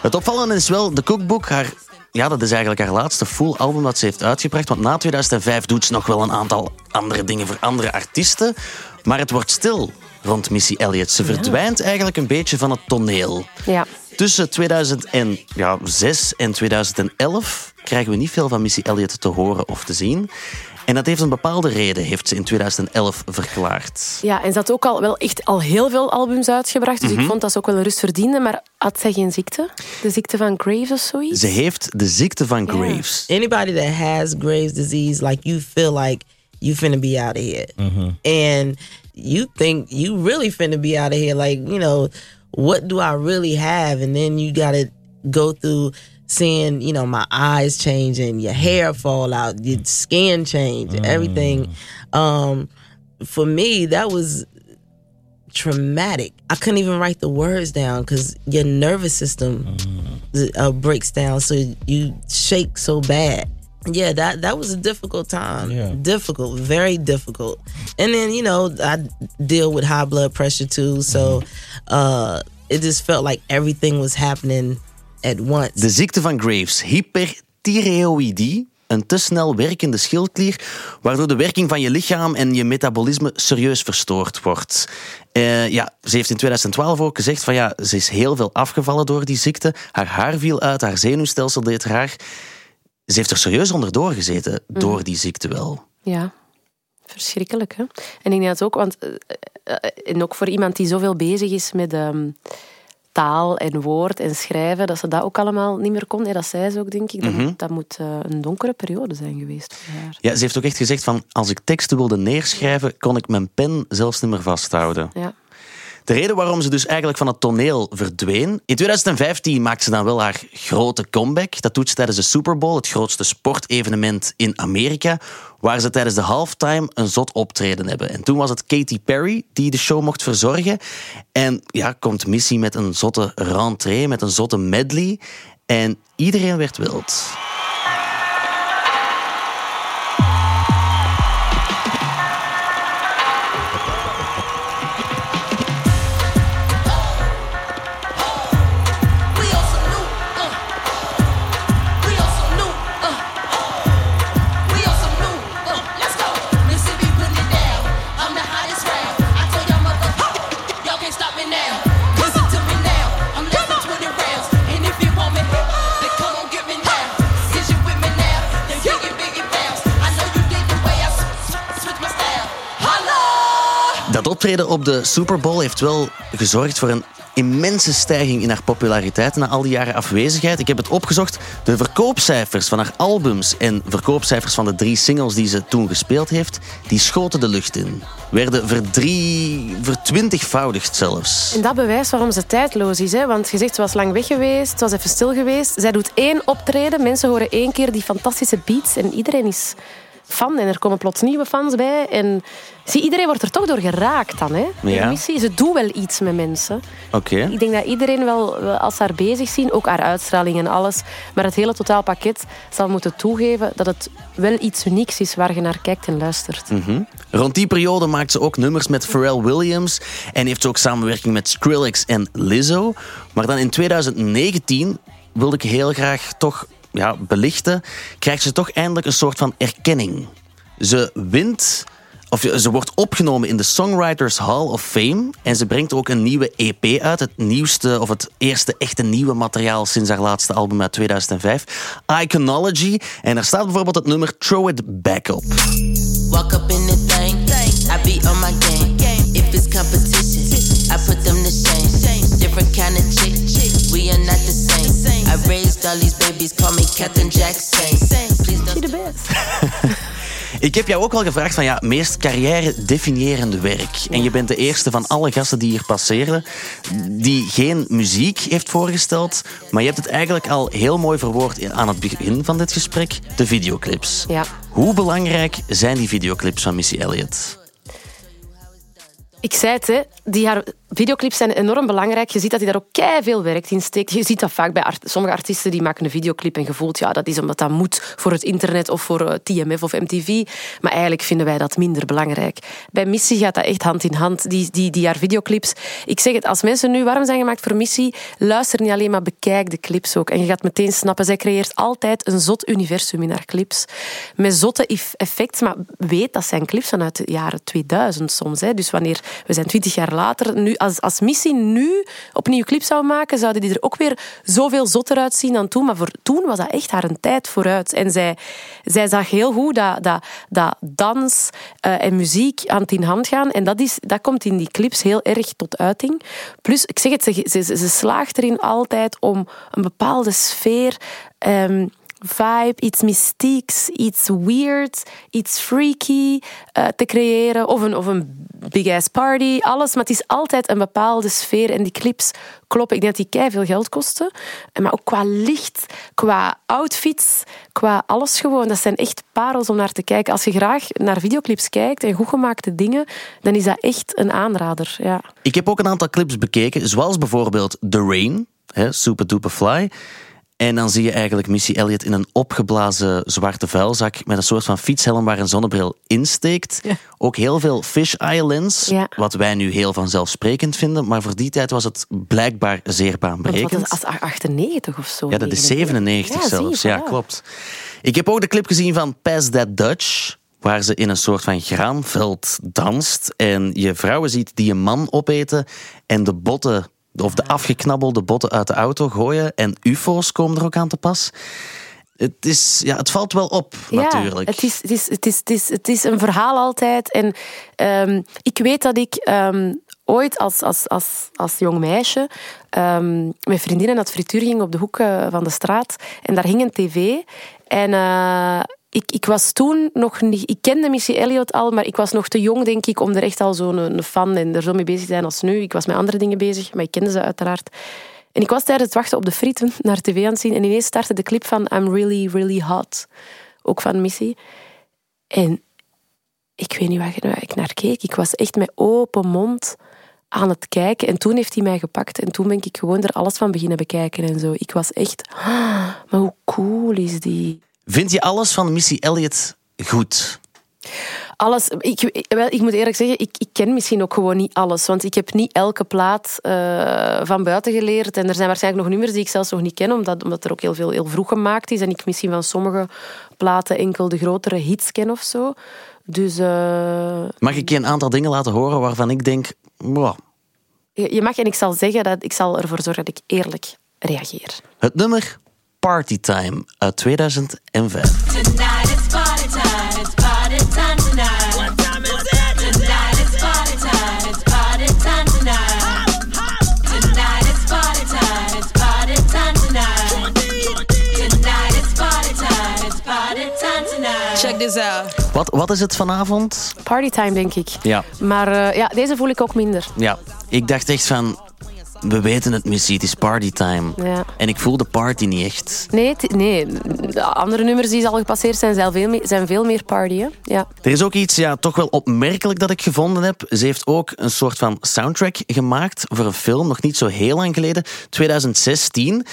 Het opvallende is wel, de Cookbook, haar, ja, dat is eigenlijk haar laatste full album dat ze heeft uitgebracht. Want na 2005 doet ze nog wel een aantal andere dingen voor andere artiesten. Maar het wordt stil rond Missy Elliott. Ze verdwijnt eigenlijk een beetje van het toneel. Ja. Tussen 2006 en 2011 krijgen we niet veel van Missy Elliott te horen of te zien. En dat heeft een bepaalde reden, heeft ze in 2011 verklaard. ja, en ze had ook al wel echt al heel veel albums uitgebracht, dus ik vond dat ze ook wel een rust verdiende. Maar had zij geen ziekte? De ziekte van Graves of zoiets? Ze heeft de ziekte van Graves. anybody that has Graves' disease, like you feel like you finna be out of here, and you think you really finna be out of here. Like you know, what do I really have? And then you gotta go through seeing, you know, my eyes change and your hair fall out, your skin change, everything. Um, for me, that was traumatic. I couldn't even write the words down because your nervous system uh, breaks down, so you shake so bad. Yeah, that that was a difficult time. Yeah. Difficult, very difficult. And then you know I deal with high blood pressure too, so uh, it just felt like everything was happening at once. De ziekte van Graves, hyperthyreoïdie, een te snel werkende schildklier, waardoor de werking van je lichaam en je metabolisme serieus verstoord wordt. Eh, ja, ze heeft in 2012 ook gezegd van ja, ze is heel veel afgevallen door die ziekte. Haar haar viel uit, haar zenuwstelsel deed raar. Ze heeft er serieus onder doorgezeten, door die ziekte wel. Ja, verschrikkelijk. Hè? En ik denk dat ook, want eh, eh, en ook voor iemand die zoveel bezig is met ehm, taal en woord en schrijven, dat ze dat ook allemaal niet meer kon. hè, dat zei ze ook, denk ik. Dat, moet- dat moet eh, een donkere periode zijn geweest voor haar. Ja, ze heeft ook echt gezegd van als ik teksten wilde neerschrijven, kon ik mijn pen zelfs niet meer vasthouden. Ja. De reden waarom ze dus eigenlijk van het toneel verdween. In 2015 maakte ze dan wel haar grote comeback. Dat doet ze tijdens de Super Bowl, het grootste sportevenement in Amerika. Waar ze tijdens de halftime een zot optreden hebben. En toen was het Katy Perry die de show mocht verzorgen. En ja, komt Missy met een zotte rentree, met een zotte medley. En iedereen werd wild. Optreden op de Super Bowl heeft wel gezorgd voor een immense stijging in haar populariteit na al die jaren afwezigheid. Ik heb het opgezocht. De verkoopcijfers van haar albums en verkoopcijfers van de drie singles die ze toen gespeeld heeft, die schoten de lucht in. Werden verdrie... vertwintigvoudigd zelfs. En dat bewijst waarom ze tijdloos is. Hè? Want je zegt, ze was lang weg geweest, ze was even stil geweest. Zij doet één optreden, mensen horen één keer die fantastische beats en iedereen is fan. En er komen plots nieuwe fans bij. En zie, iedereen wordt er toch door geraakt dan. Hè? Ja. De missie, ze doet wel iets met mensen. Oké. Ik denk dat iedereen wel, als ze haar bezig zien, ook haar uitstraling en alles, maar het hele totaalpakket zal moeten toegeven dat het wel iets unieks is waar je naar kijkt en luistert. Rond die periode maakt ze ook nummers met Pharrell Williams en heeft ze ook samenwerking met Skrillex en Lizzo. Maar dan in 2019 wilde ik heel graag toch ja, belichten, krijgt ze toch eindelijk een soort van erkenning. Ze wint, of ze wordt opgenomen in de Songwriters Hall of Fame en ze brengt ook een nieuwe EP uit, het nieuwste of het eerste echte nieuwe materiaal sinds haar laatste album uit 2005, Iconology. En daar staat bijvoorbeeld het nummer Throw It Back Up. Up in the thing, I on my. If it's competition, I put them. Different kind of chick, we are not the same. I all these babies, call me Captain. Please don't best. Ik heb jou ook al gevraagd van ja, meest carrière-definiërende werk. En je bent de eerste van alle gasten die hier passeren die geen muziek heeft voorgesteld, maar je hebt het eigenlijk al heel mooi verwoord aan het begin van dit gesprek, de videoclips. Ja. Hoe belangrijk zijn die videoclips van Missy Elliott? Ik zei het, hè, die haar videoclips zijn enorm belangrijk. Je ziet dat hij daar ook kei veel werk in steekt. Je ziet dat vaak bij sommige artiesten die maken een videoclip en je voelt, ja, dat is omdat dat moet voor het internet of voor eh, TMF of MTV. Maar eigenlijk vinden wij dat minder belangrijk. Bij Missy gaat dat echt hand in hand. Die, die, die haar videoclips. Ik zeg het, als mensen nu warm zijn gemaakt voor Missy, luister niet alleen maar, bekijk de clips ook. En je gaat meteen snappen, zij creëert altijd een zot universum in haar clips. Met zotte eff- effecten, maar weet dat zijn clips vanuit de jaren 2000 soms. Hè. Dus wanneer, we zijn twintig jaar later, nu, als, als Missy nu opnieuw clips zou maken, zouden die er ook weer zoveel zotter uitzien dan toen. Maar voor toen was dat echt haar een tijd vooruit. En zij, zij zag heel goed dat, dat, dat dans eh, en muziek hand in hand gaan. En dat, is, dat komt in die clips heel erg tot uiting. Plus, ik zeg het, ze, ze, ze slaagt erin altijd om een bepaalde sfeer... ehm, vibe, iets mystieks, iets weird, iets freaky eh, te creëren. Of een, of een big ass party, alles. Maar het is altijd een bepaalde sfeer. En die clips kloppen. Ik denk dat die kei veel geld kosten. Eh, Maar ook qua licht, qua outfits, qua alles gewoon. Dat zijn echt parels om naar te kijken. Als je graag naar videoclips kijkt en goed gemaakte dingen, dan is dat echt een aanrader. Ja. Ik heb ook een aantal clips bekeken, zoals bijvoorbeeld The Rain, Super Duper Fly. En dan zie je eigenlijk Missy Elliott in een opgeblazen zwarte vuilzak met een soort van fietshelm waar een zonnebril insteekt. Ook heel veel fish eye lens, Ja. wat wij nu heel vanzelfsprekend vinden, maar voor die tijd was het blijkbaar zeer baanbrekend. is als 98 of zo? Ja, dat is 97 Ja, zie je, zelfs. Ja, klopt. Ik heb ook de clip gezien van Pass That Dutch. Waar ze in een soort van graanveld danst. En je vrouwen ziet die een man opeten. En de botten, of de afgeknabbelde botten uit de auto gooien. En UFO's komen er ook aan te pas. Het, is, ja, het valt wel op, natuurlijk. Ja, het is, het, is, het, is, het, is, het is een verhaal altijd. En ehm, ik weet dat ik ehm, ooit als, als, als, als jong meisje ehm, met vriendinnen naar het frituur ging op de hoek van de straat. En daar hing een tv. En eh, ik, ik was toen nog niet... Ik kende Missy Elliott al, maar ik was nog te jong, denk ik, om er echt al zo'n fan en er zo mee bezig te zijn als nu. Ik was met andere dingen bezig, maar ik kende ze uiteraard. En ik was tijdens het wachten op de frieten naar tv aan het zien en ineens startte de clip van I'm Really, Really Hot. Ook van Missy. En ik weet niet waar ik naar keek. Ik was echt met open mond aan het kijken. En toen heeft hij mij gepakt. En toen ben ik gewoon er alles van beginnen bekijken en zo. Ik was echt... "Ah, maar hoe cool is die? Vind je alles van Missy Elliott goed? Alles, ik, wel, ik moet eerlijk zeggen, ik, ik ken misschien ook gewoon niet alles. Want ik heb niet elke plaat eh, van buiten geleerd. En er zijn waarschijnlijk nog nummers die ik zelfs nog niet ken, omdat, omdat er ook heel veel heel vroeg gemaakt is. En ik misschien van sommige platen enkel de grotere hits ken of zo. Dus eh, Mag ik je een aantal dingen laten horen waarvan ik denk... wow, je je mag en ik zal zeggen dat ik zal ervoor zorgen dat ik eerlijk reageer. Het nummer Party Time uit 2005. Tonight it's party time, it's party time tonight. What time is it? Tonight it's party time, it's party time tonight. Tonight it's party time, it's party time tonight. Tonight it's party time, it's party time tonight. Check this out. Wat, wat is het vanavond? Partytime, denk ik. Ja. Maar eh, ja, deze voel ik ook minder. Ja, ik dacht echt van... We weten het, Missy, het is partytime. Ja. En ik voel de party niet echt. Nee, nee, de andere nummers die al gepasseerd zijn, zijn veel meer, zijn veel meer party. Hè? Ja. Er is ook iets ja, toch wel opmerkelijk dat ik gevonden heb. Ze heeft ook een soort van soundtrack gemaakt voor een film, nog niet zo heel lang geleden, 2016.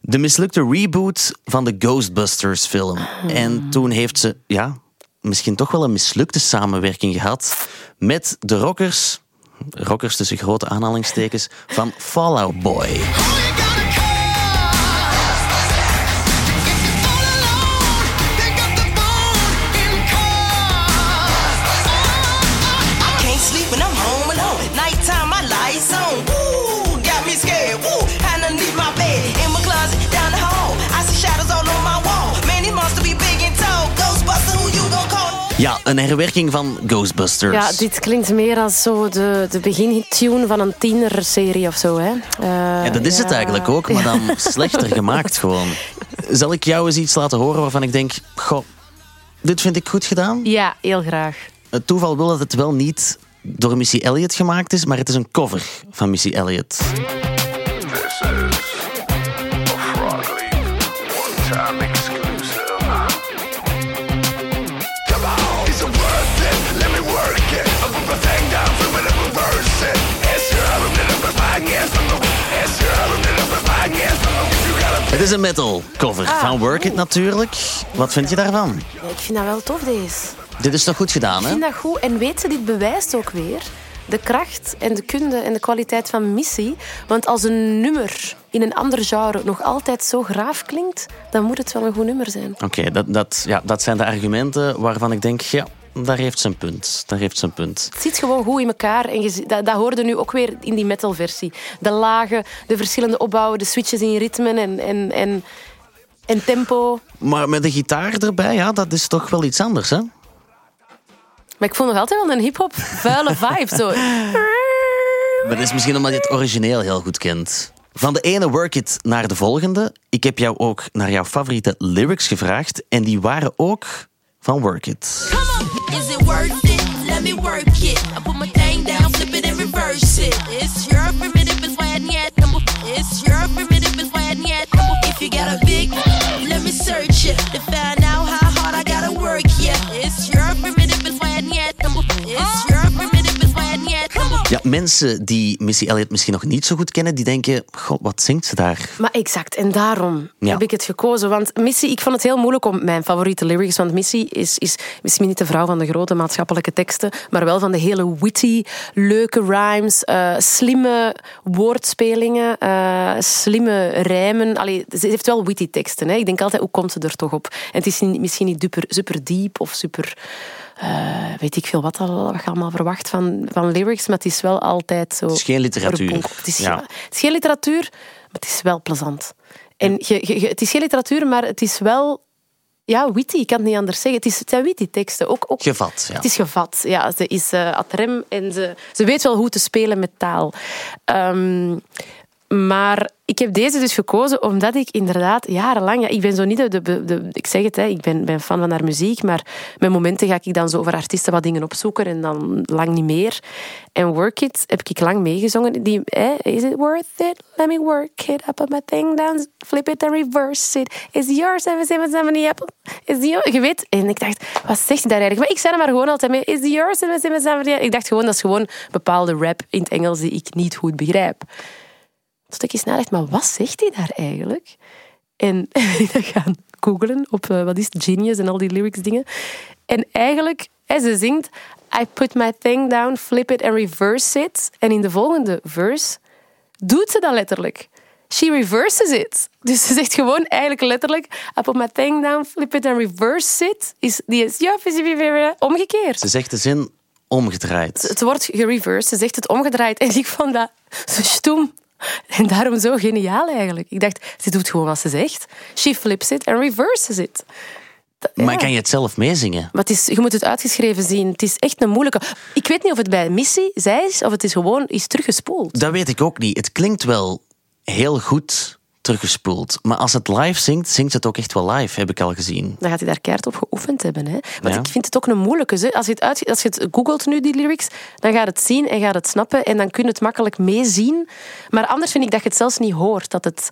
De mislukte reboot van de Ghostbusters film. En toen heeft ze, ja, misschien toch wel een mislukte samenwerking gehad met de rockers, rockers tussen grote aanhalingstekens, van Fallout Boy. Ja, een herwerking van Ghostbusters. ja, dit klinkt meer als zo de, de begintune van een tienerserie of zo. Hè? Eh, Ja, dat is het eigenlijk ook, maar dan slechter gemaakt gewoon. Zal ik jou eens iets laten horen waarvan ik denk... Goh, dit vind ik goed gedaan. Ja, heel graag. Het toeval wil dat het wel niet door Missy Elliott gemaakt is, maar het is een cover van Missy Elliott. This is Het is een metal cover van Work It natuurlijk. Wat vind je daarvan? Ja, ik vind dat wel tof, deze. Dit is toch goed gedaan, Ik hè? vind dat goed. En weet ze, dit bewijst ook weer de kracht en de kunde en de kwaliteit van Missy. Want als een nummer in een ander genre nog altijd zo graaf klinkt, dan moet het wel een goed nummer zijn. Oké, dat, dat, ja, dat zijn de argumenten waarvan ik denk, ja, daar heeft ze een punt. Daar heeft ze een punt. Het zit gewoon goed in elkaar. En je, dat, dat hoorde nu ook weer in die metal-versie. De lagen, de verschillende opbouwen, de switches in ritmen en, en, en, en tempo. Maar met de gitaar erbij, ja, dat is toch wel iets anders, hè? Maar ik vond nog altijd wel een hip-hop vuile vibe. Zo. Maar dat is misschien omdat je het origineel heel goed kent. Van de ene work it naar de volgende. Ik heb jou ook naar jouw favoriete lyrics gevraagd. En die waren ook van work it. Is it worth it? Let me work it. I put my thing down, flip it and reverse it. It's your primitive, it's why I need. It's your primitive, it's why I need. If you got a big, let me search it to Ja, mensen die Missy Elliott misschien nog niet zo goed kennen, die denken, god, wat zingt ze daar? Maar exact, en daarom Ja. heb ik het gekozen. Want Missy, ik vond het heel moeilijk om mijn favoriete lyrics. Want Missy is, is misschien niet de vrouw van de grote maatschappelijke teksten, maar wel van de hele witty, leuke rhymes, eh, slimme woordspelingen, eh, slimme rijmen. Allee, ze heeft wel witty teksten. Hè. Ik denk altijd, hoe komt ze er toch op? En het is misschien niet super, super diep of super. Eh, weet ik veel wat, al, wat je allemaal verwacht van, van lyrics, maar het is wel altijd zo. Het is geen literatuur. Het is, Ja. het is geen literatuur, maar het is wel plezant. En je, het is geen literatuur, maar het is wel ja, witty. Ik kan het niet anders zeggen. Het, is, het zijn witty teksten. Ook, ook, Gevat, ja. Het is gevat. Ja, ze is eh ad rem en ze, ze weet wel hoe te spelen met taal. Ehm, maar ik heb deze dus gekozen omdat ik inderdaad jarenlang... Ja, ik ben zo niet de... de, ik zeg het, hè, ik ben, ben fan van haar muziek, maar met momenten ga ik dan zo over artiesten wat dingen opzoeken en dan lang niet meer. En Work It heb ik lang meegezongen. Die, is it worth it? Let me work it. I put my thing down, flip it and reverse it. Is yours, 777 apple? Is the yours? Je weet, en ik dacht, wat zegt hij daar eigenlijk? Maar ik zei er maar gewoon altijd mee, is the yours, 777 Ik dacht gewoon, dat is gewoon bepaalde rap in het Engels die ik niet goed begrijp. Eens nadacht, maar wat zegt hij daar eigenlijk? En ik ben gaan googlen op eh, wat is Genius en al die lyrics dingen. En eigenlijk, hè, ze zingt I put my thing down, flip it and reverse it. En in de volgende verse doet ze dat letterlijk. She reverses it. Dus ze zegt gewoon eigenlijk letterlijk I put my thing down, flip it and reverse it. Is, die is ja, omgekeerd. Ze zegt de zin omgedraaid. Het wordt gereversed, ze zegt het omgedraaid. En ik vond dat zo stoem. En daarom zo geniaal eigenlijk. Ik dacht, ze doet gewoon wat ze zegt. She flips it and reverses it. Maar kan je het zelf meezingen? Maar het is, je moet het uitgeschreven zien. Het is echt een moeilijke. Ik weet niet of het bij Missy zij is of het is gewoon is teruggespoeld. Dat weet ik ook niet. Het klinkt wel heel goed teruggespoeld. Maar als het live zingt, zingt het ook echt wel live, heb ik al gezien. Dan gaat hij daar keihard op geoefend hebben. Hè? Want Ja. ik vind het ook een moeilijke. Hè? Als, je het uit, als je het googelt nu, die lyrics, dan gaat het zien en gaat het snappen. En dan kun je het makkelijk meezien. Maar anders vind ik dat je het zelfs niet hoort. Dat het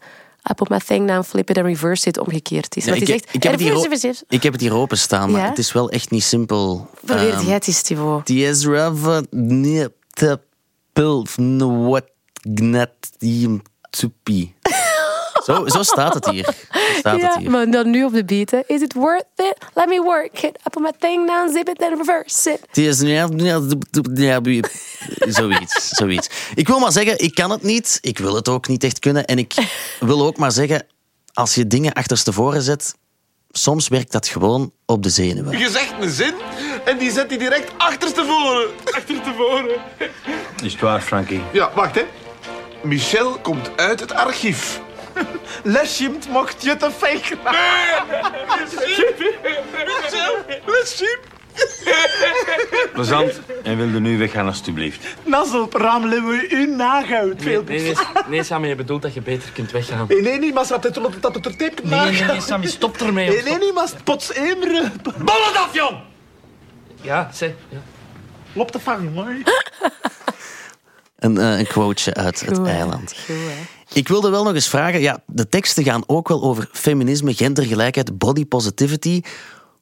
I put my thing down, flip it and reverse it omgekeerd is. Ja, ik, heb- zegt, ik, heb het hier, "Reverse, o- reverse." ik heb het hier openstaan, maar Ja? het is wel echt niet simpel. Probeer Ehm, jij het eens, Thibaut. Die is rather te pulf no what gnat die. Zo, zo staat het hier. Zo staat Ja, het hier. maar dan nu op de beat. hè. Is it worth it? Let me work it. I put my thing down, zip it and reverse it. Die is zoiets, zoiets. Ik wil maar zeggen, ik kan het niet. Ik wil het ook niet echt kunnen. En ik wil ook maar zeggen, als je dingen achterstevoren zet, soms werkt dat gewoon op de zenuwen. Je zegt een zin en die zet hij direct achterstevoren. Achterstevoren. Is het waar, Frankie? Ja, wacht hè. Michel komt uit het archief. Lesjimt mocht je te fake. Michel, Lesjim. Plezant. En wilde nu weggaan, alstublieft. Nassel, ramelen we u nagoud. Veel Nee, nee, nee, Sammy, je bedoelt dat je beter kunt weggaan. Nee, nee, niet, maar dat het dat het er tape Nee, nee, nee, Sammy, stop ermee. Nee, nee, niet, maar pots emeren. Ballen af, jong! Ja, zeg. Ja. Lop te vangen, mooi. Een, eh, een quoteje uit het Goed, hè. eiland. Goed, hè. Ik wilde wel nog eens vragen, ja, de teksten gaan ook wel over feminisme, gendergelijkheid, body positivity.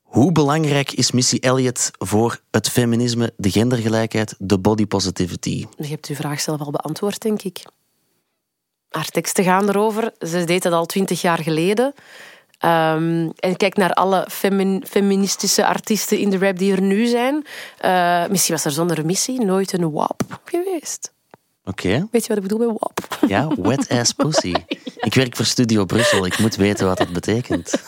Hoe belangrijk is Missy Elliott voor het feminisme, de gendergelijkheid, de body positivity? Je hebt uw vraag zelf al beantwoord, denk ik. Haar teksten gaan erover. Ze deed dat al twintig jaar geleden. Ehm, en kijk naar alle femin- feministische artiesten in de rap die er nu zijn. Eh Missy was er zonder missie nooit een wap geweest. Oké, Weet je wat ik bedoel met wap? ja, wet ass pussy. Ik werk voor Studio Brussel, ik moet weten wat dat betekent.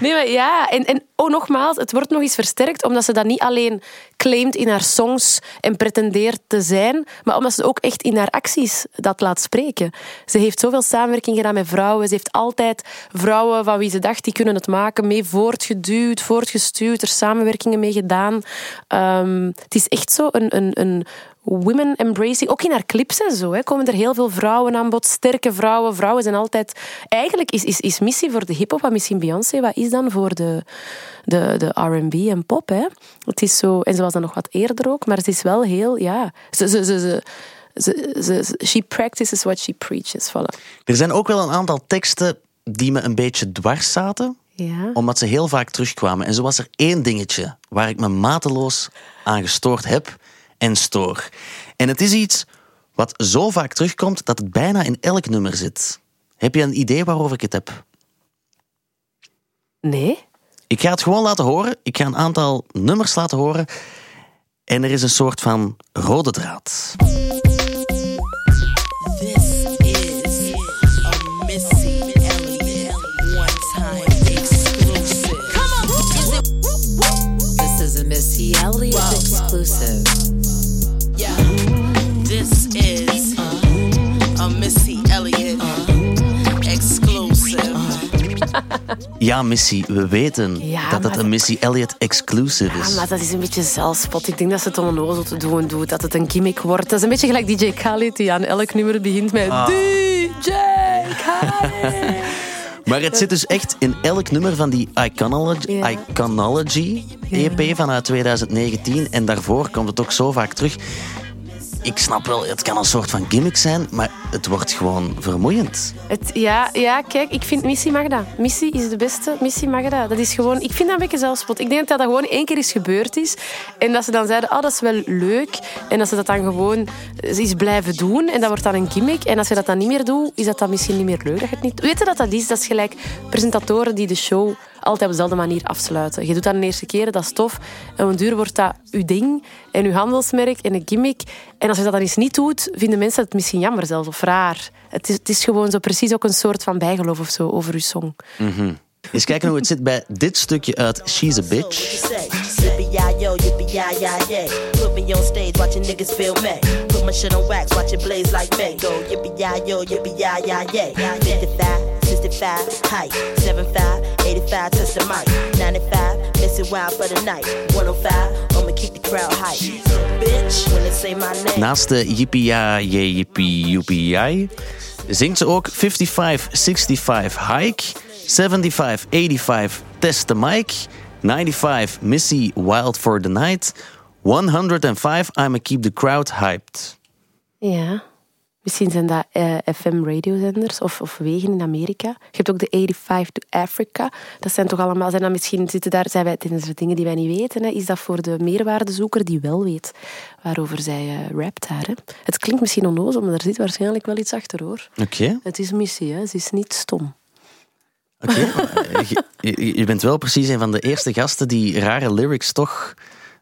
Nee, maar ja. En, en oh, nogmaals, het wordt nog eens versterkt omdat ze dat niet alleen claimt in haar songs en pretendeert te zijn, maar omdat ze ook echt in haar acties dat laat spreken. Ze heeft zoveel samenwerking gedaan met vrouwen. Ze heeft altijd vrouwen van wie ze dacht die kunnen het maken mee voortgeduwd, voortgestuurd, er samenwerkingen mee gedaan. Ehm, het is echt zo een, een, een women embracing. Ook in haar clips en zo hè, komen er heel veel vrouwen aan bod. Sterke vrouwen. Vrouwen zijn altijd... Eigenlijk is, is, is Missy voor de hip-hop wat Missy Beyoncé, wat is dan voor de, de, de RB en pop? Hè? Het is zo... En ze was dan nog wat eerder ook, maar het is wel heel... Ja, ze, ze, ze, ze, ze, ze- ze- she practices what she preaches. Voilà. Er zijn ook wel een aantal teksten die me een beetje dwars zaten. Ja. Omdat ze heel vaak terugkwamen. En zo was er één dingetje waar ik me mateloos aan gestoord heb en stoor. En het is iets wat zo vaak terugkomt dat het bijna in elk nummer zit. Heb je een idee waarover ik het heb? Nee? Ik ga het gewoon laten horen. Ik ga een aantal nummers laten horen. En er is een soort van rode draad. Ja, Missy, we weten Ja, dat het een Missy Elliott exclusive Ja, is. maar dat is een beetje zelfspot. Ik denk dat ze het om een ozel te doen doet. Dat het een gimmick wordt. Dat is een beetje gelijk DJ Khaled, die aan elk nummer begint met Ah. DJ Khaled. Maar het zit dus echt in elk nummer van die Iconology, Ja. Iconology EP vanuit 2019. En daarvoor komt het ook zo vaak terug. Ik snap wel, het kan een soort van gimmick zijn, maar het wordt gewoon vermoeiend. Het, ja, ja, kijk, ik vind Missy mag dat. Missy is de beste. Missy mag dat. Is gewoon... Ik vind dat een beetje zelfspot. Ik denk dat dat gewoon één keer is gebeurd is. En dat ze dan zeiden, oh, dat is wel leuk. En dat ze dat dan gewoon is blijven doen. En dat wordt dan een gimmick. En als je dat dan niet meer doet, is dat dan misschien niet meer leuk. Dat het niet... Weet je dat dat is? Dat is gelijk presentatoren die de show altijd op dezelfde manier afsluiten. Je doet dat de eerste keer, dat is tof. En op een duur wordt dat uw ding en uw handelsmerk en een gimmick. En als je dat dan eens niet doet, vinden mensen het misschien jammer zelfs of raar. Het is, het is gewoon zo precies ook een soort van bijgeloof of zo over uw song. Mhm. Eens kijken hoe het zit bij dit stukje uit She's a Bitch. On stage, watching niggas feel me. Put my shit on wax, watch it blaze like me. Go yippee-yi-yo, yippee-yi-yi-yay. 55, 65, height. 75, 85, touch the mic. 95, miss wild for the night. 105, I'ma keep the crowd hype. Bitch, when they say my name. Naast de yippie ja, je yippie joepie jai, zingt ze ook 55, 65 hike, 75, 85 test the mic, 95 Missy wild for the night, 105 I'ma keep the crowd hyped. Ja. Misschien zijn dat eh, FM-radiozenders of, of wegen in Amerika. Je hebt ook de 85 to Africa. Dat zijn toch allemaal... Zijn dat misschien zitten daar... Zijn wij, zijn er dingen die wij niet weten? Hè? Is dat voor de meerwaardezoeker die wel weet waarover zij eh, rapt daar? Hè? Het klinkt misschien onnozel, maar er zit waarschijnlijk wel iets achter, hoor. Oké, Het is missie, hè? Ze is niet stom. oké. je bent wel precies een van de eerste gasten die rare lyrics toch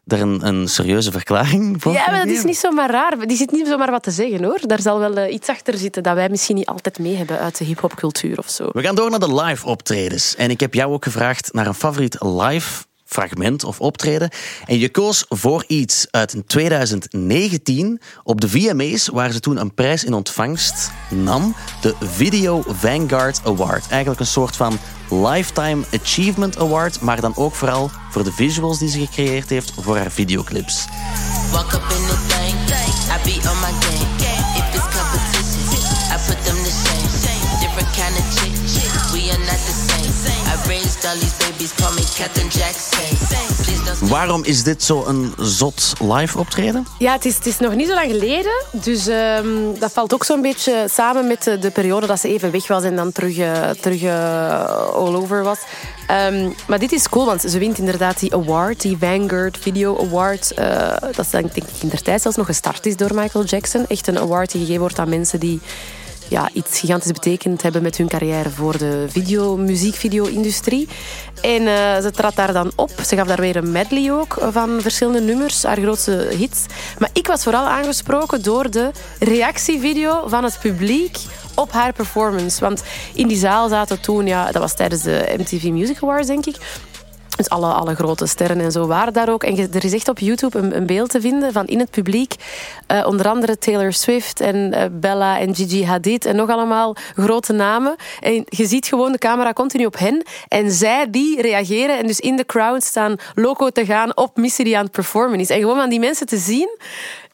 daar een, een serieuze verklaring voor Ja, maar dat is niet zomaar raar. Die zit niet zomaar wat te zeggen, hoor. Daar zal wel eh, iets achter zitten dat wij misschien niet altijd mee hebben uit de hip-hopcultuur of zo. We gaan door naar de live optredens. En ik heb jou ook gevraagd naar een favoriet live fragment of optreden. En je koos voor iets uit 2019 op de VMA's, waar ze toen een prijs in ontvangst nam. De Video Vanguard Award. Eigenlijk een soort van Lifetime Achievement Award, maar dan ook vooral voor de visuals die ze gecreëerd heeft voor haar videoclips. Up in the I be on my game. If it's I put them. Different kind of chick, we are not the same. I raised Waarom is dit zo een zot live optreden? Ja, het is, het is nog niet zo lang geleden. Dus ehm, dat valt ook zo'n beetje samen met de, de periode dat ze even weg was en dan terug, eh, terug eh, all over was. Ehm, maar dit is cool, want ze wint inderdaad die award, die Vanguard Video Award. eh, dat is denk ik in der tijd zelfs nog gestart is door Michael Jackson. Echt een award die gegeven wordt aan mensen die ja, iets gigantisch betekend hebben met hun carrière voor de video, muziekvideo-industrie. En eh, ze trad daar dan op. Ze gaf daar weer een medley ook van verschillende nummers, haar grootste hits. Maar ik was vooral aangesproken door de reactievideo van het publiek op haar performance. Want in die zaal zaten toen, ja, dat was tijdens de MTV Music Awards, denk ik. Dus alle, alle grote sterren en zo waren daar ook. En er is echt op YouTube een, een beeld te vinden van in het publiek. eh, onder andere Taylor Swift en eh, Bella en Gigi Hadid. En nog allemaal grote namen. En je ziet gewoon de camera continu op hen. En zij die reageren. En dus in de crowd staan loco te gaan op Missy die aan het performen is. En gewoon aan die mensen te zien.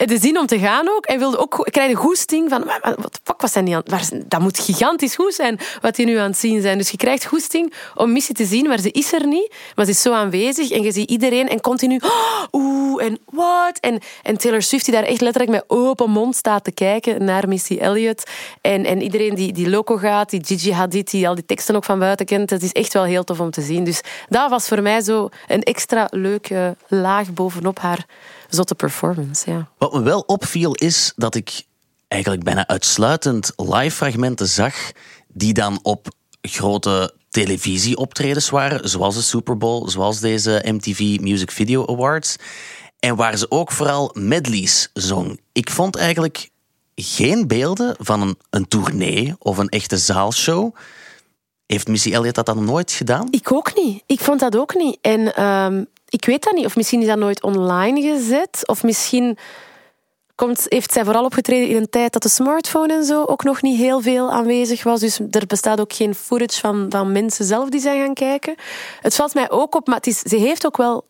En te zien om te gaan ook. En wilde ook, ik krijg een goesting van... "Maar, maar, Wat de fuck was hij niet aan waar, Dat moet gigantisch goed zijn wat die nu aan het zien zijn. Dus je krijgt goesting om Missy te zien, maar ze is er niet. Maar ze is zo aanwezig en je ziet iedereen en continu... "Oh, Oeh, en wat? En, en Taylor Swift die daar echt letterlijk met open mond staat te kijken naar Missy Elliott. En, en iedereen die, die loco gaat, die Gigi Hadid, die al die teksten ook van buiten kent. Het is echt wel heel tof om te zien. Dus dat was voor mij zo een extra leuke laag bovenop haar zotte performance. Ja. Wat me wel opviel is dat ik eigenlijk bijna uitsluitend live fragmenten zag die dan op grote televisieoptredens waren, zoals de Super Bowl, zoals deze MTV Music Video Awards. En waar ze ook vooral medleys zong. Ik vond eigenlijk geen beelden van een, een tournee of een echte zaalshow. Heeft Missy Elliott dat dan nooit gedaan? Ik ook niet. Ik vond dat ook niet. En ehm, ik weet dat niet. Of misschien is dat nooit online gezet. Of misschien komt, heeft zij vooral opgetreden in een tijd dat de smartphone en zo ook nog niet heel veel aanwezig was. Dus er bestaat ook geen footage van, van mensen zelf die zijn gaan kijken. Het valt mij ook op, maar het is, ze heeft ook wel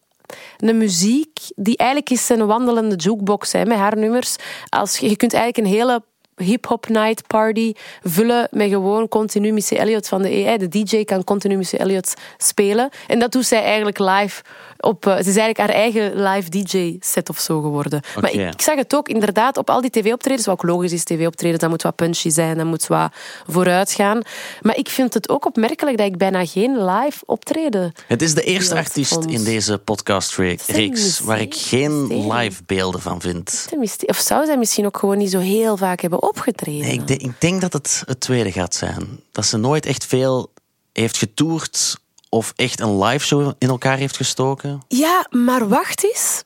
een muziek die eigenlijk is een wandelende jukebox hè, met haar nummers. Als, je je kunt eigenlijk een hele hip-hop night party vullen met gewoon continu Missy Elliott van de AI. De DJ kan continu Missy Elliott spelen. En dat doet zij eigenlijk live op. eh, Ze is eigenlijk haar eigen live DJ-set of zo geworden. Maar ik, ik zag het ook inderdaad op al die tv-optredens, wat ook logisch is, tv-optredens, dat moet wat punchy zijn, dat moet wat vooruit gaan. Maar ik vind het ook opmerkelijk dat ik bijna geen live optreden Het is de eerste artiest vond. in deze podcastreeks waar ik geen live beelden van vind. Of zou zij misschien ook gewoon niet zo heel vaak hebben opgetreden? Nee, ik, denk, ik denk dat het het tweede gaat zijn. Dat ze nooit echt veel heeft getoerd of echt een live show in elkaar heeft gestoken. Ja, maar wacht eens.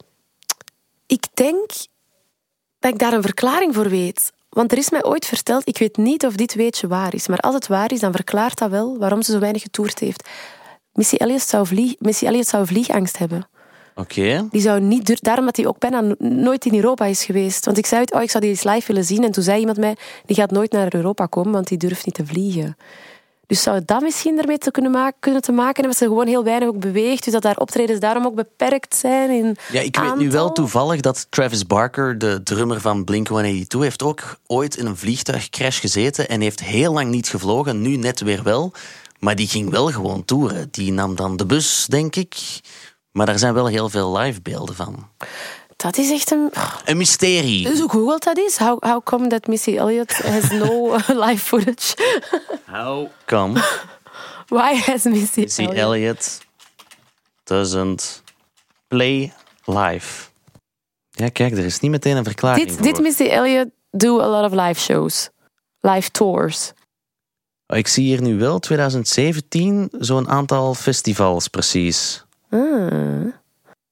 Ik denk dat ik daar een verklaring voor weet. Want er is mij ooit verteld, ik weet niet of dit weetje waar is, maar als het waar is, dan verklaart dat wel waarom ze zo weinig getoerd heeft. Missy Elliott zou, vlieg, Missy Elliott zou vliegangst hebben. Oké. Die zou niet daarom dat hij ook bijna no- nooit in Europa is geweest. Want ik zei, oh, ik zou die eens live willen zien. En toen zei iemand mij, die gaat nooit naar Europa komen, want die durft niet te vliegen. Dus zou dat misschien ermee te kunnen, maken, kunnen te maken hebben dat ze gewoon heel weinig ook beweegt. Dus dat haar optredens daarom ook beperkt zijn in Ja, ik weet nu wel toevallig dat Travis Barker, de drummer van Blink-182, heeft ook ooit in een vliegtuigcrash gezeten en heeft heel lang niet gevlogen. Nu net weer wel. Maar die ging wel gewoon toeren. Die nam dan de bus, denk ik. Maar daar zijn wel heel veel live beelden van. Dat is echt een... Een mysterie. Dus hoe googelt dat is? How, how come that Missy Elliott has no live footage? How come Why has Missy, Missy Elliott... Elliott doesn't play live? Ja, kijk, er is niet meteen een verklaring Dit, voor. dit Missy Elliott do a lot of live shows. Live tours. Oh, Ik zie hier nu wel 2017 zo'n aantal festivals precies. Ah.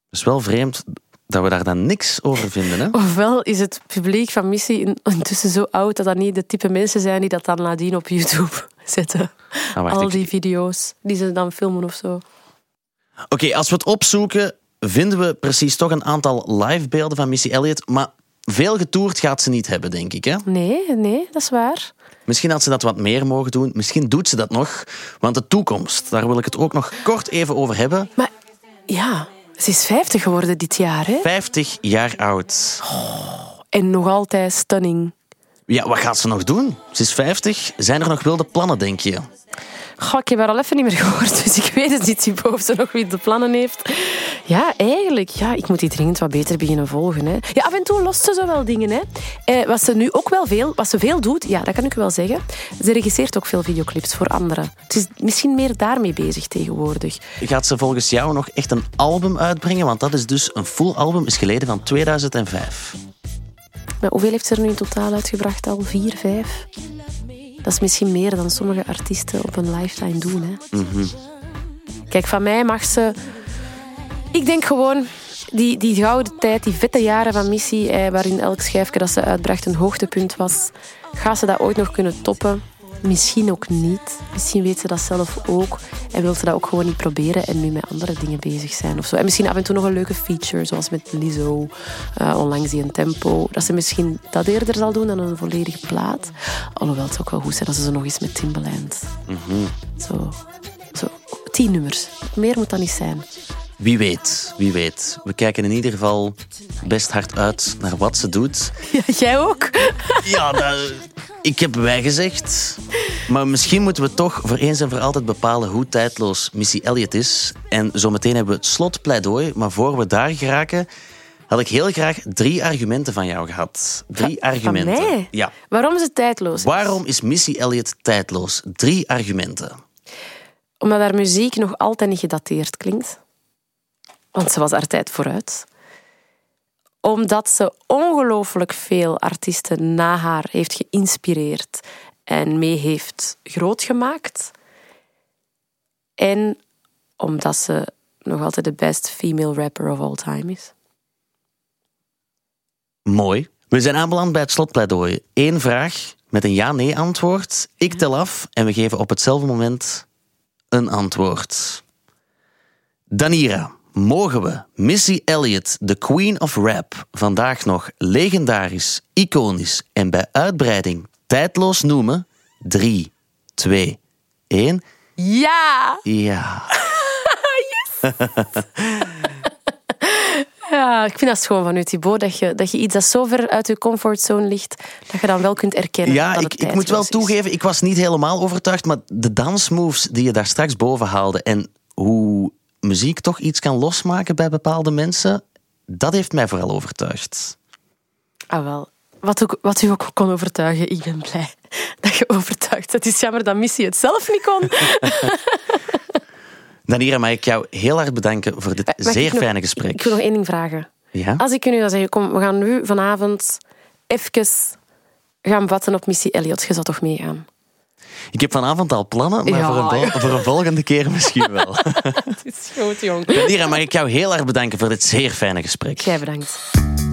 Dus wel vreemd dat we daar dan niks over vinden. Hè? Ofwel is het publiek van Missy in- intussen zo oud dat dat niet de type mensen zijn die dat dan nadien op YouTube zetten. Ah, wacht, Al ik- die video's die ze dan filmen of zo. Oké, als we het opzoeken, vinden we precies toch een aantal live beelden van Missy Elliott. Maar veel getoerd gaat ze niet hebben, denk ik. Hè? Nee, nee, dat is waar. Misschien had ze dat wat meer mogen doen. Misschien doet ze dat nog. Want de toekomst, daar wil ik het ook nog kort even over hebben. Maar ja, ze is 50 geworden dit jaar, hè? 50 jaar oud. En nog altijd stunning. Ja, wat gaat ze nog doen? Ze is 50. Zijn er nog wilde plannen, denk je? Goh, ik heb haar al even niet meer gehoord, dus ik weet het niet Sipo, of ze nog wie de plannen heeft. Ja, eigenlijk. Ja, ik moet die dringend wat beter beginnen volgen. Hè. Ja, af en toe lost ze zo wel dingen. Hè. Eh, wat ze nu ook wel veel, wat ze veel doet, ja, dat kan ik wel zeggen. Ze regisseert ook veel videoclips voor anderen. Ze is misschien meer daarmee bezig tegenwoordig. Gaat ze volgens jou nog echt een album uitbrengen? Want dat is dus een full album, is geleden van 2005. Maar hoeveel heeft ze er nu in totaal uitgebracht? Al vier, vijf? Dat is misschien meer dan sommige artiesten op een lifetime doen. Hè. Kijk, van mij mag ze. Ik denk gewoon. Die, die gouden tijd, die vette jaren van Missy, eh, waarin elk schijfje dat ze uitbracht een hoogtepunt was, gaat ze dat ooit nog kunnen toppen? Misschien ook niet. Misschien weet ze dat zelf ook. En wil ze dat ook gewoon niet proberen en nu met andere dingen bezig zijn of zo. En misschien af en toe nog een leuke feature, zoals met Lizzo, eh, onlangs die een tempo. Dat ze misschien dat eerder zal doen dan een volledige plaat. Alhoewel het ook wel goed zijn als ze nog eens met Timbaland. Zo, zo tien nummers. Meer moet dat niet zijn. Wie weet, wie weet. We kijken in ieder geval best hard uit naar wat ze doet. Ja, jij ook? Ja, dat, ik heb wij gezegd. Maar misschien moeten we toch voor eens en voor altijd bepalen hoe tijdloos Missy Elliott is. En zometeen hebben we het slotpleidooi. Maar voor we daar geraken, had ik heel graag drie argumenten van jou gehad. Drie Van argumenten. mij? Ja. Waarom is het tijdloos? Waarom is Missy Elliott tijdloos? Drie argumenten. Omdat haar muziek nog altijd niet gedateerd klinkt. Want ze was haar tijd vooruit. Omdat ze ongelooflijk veel artiesten na haar heeft geïnspireerd en mee heeft grootgemaakt. En omdat ze nog altijd de best female rapper of all time is. Mooi. We zijn aanbeland bij het slotpleidooi. Eén vraag met een ja-nee antwoord. Ik tel af en we geven op hetzelfde moment een antwoord. Danira, mogen we Missy Elliott, de queen of rap, vandaag nog legendarisch, iconisch en bij uitbreiding tijdloos noemen? 3, 2, 1. Ja! Ja. Ja, ik vind dat schoon van u, Thibaut, dat je, dat je iets dat zo ver uit je comfortzone ligt, dat je dan wel kunt erkennen Ja, dat ik, het ik moet wel is. toegeven, ik was niet helemaal overtuigd, maar de dansmoves die je daar straks boven haalde en hoe muziek toch iets kan losmaken bij bepaalde mensen, dat heeft mij vooral overtuigd. Ah, wel. Wat, ook, wat u ook kon overtuigen, ik ben blij dat je overtuigd. Het is jammer dat Missy het zelf niet kon. Danira, mag ik jou heel hard bedanken voor dit Mag ik zeer nog- fijne gesprek. Ik wil nog één ding vragen. Ja? Als ik u nu zou zeggen, kom, we gaan nu vanavond even gaan watten op Missy Elliott. Je zou toch meegaan? Ik heb vanavond al plannen, maar Ja, voor, een vol- voor een volgende keer misschien wel. Het is goed, jong. Danira, mag ik jou heel erg bedanken voor dit zeer fijne gesprek. Jij bedankt.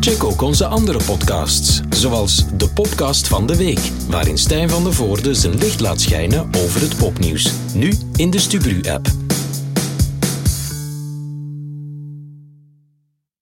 Check ook onze andere podcasts, zoals de podcast van de week, waarin Stijn van de Voorde zijn licht laat schijnen over het popnieuws. Nu in de Stubru-app.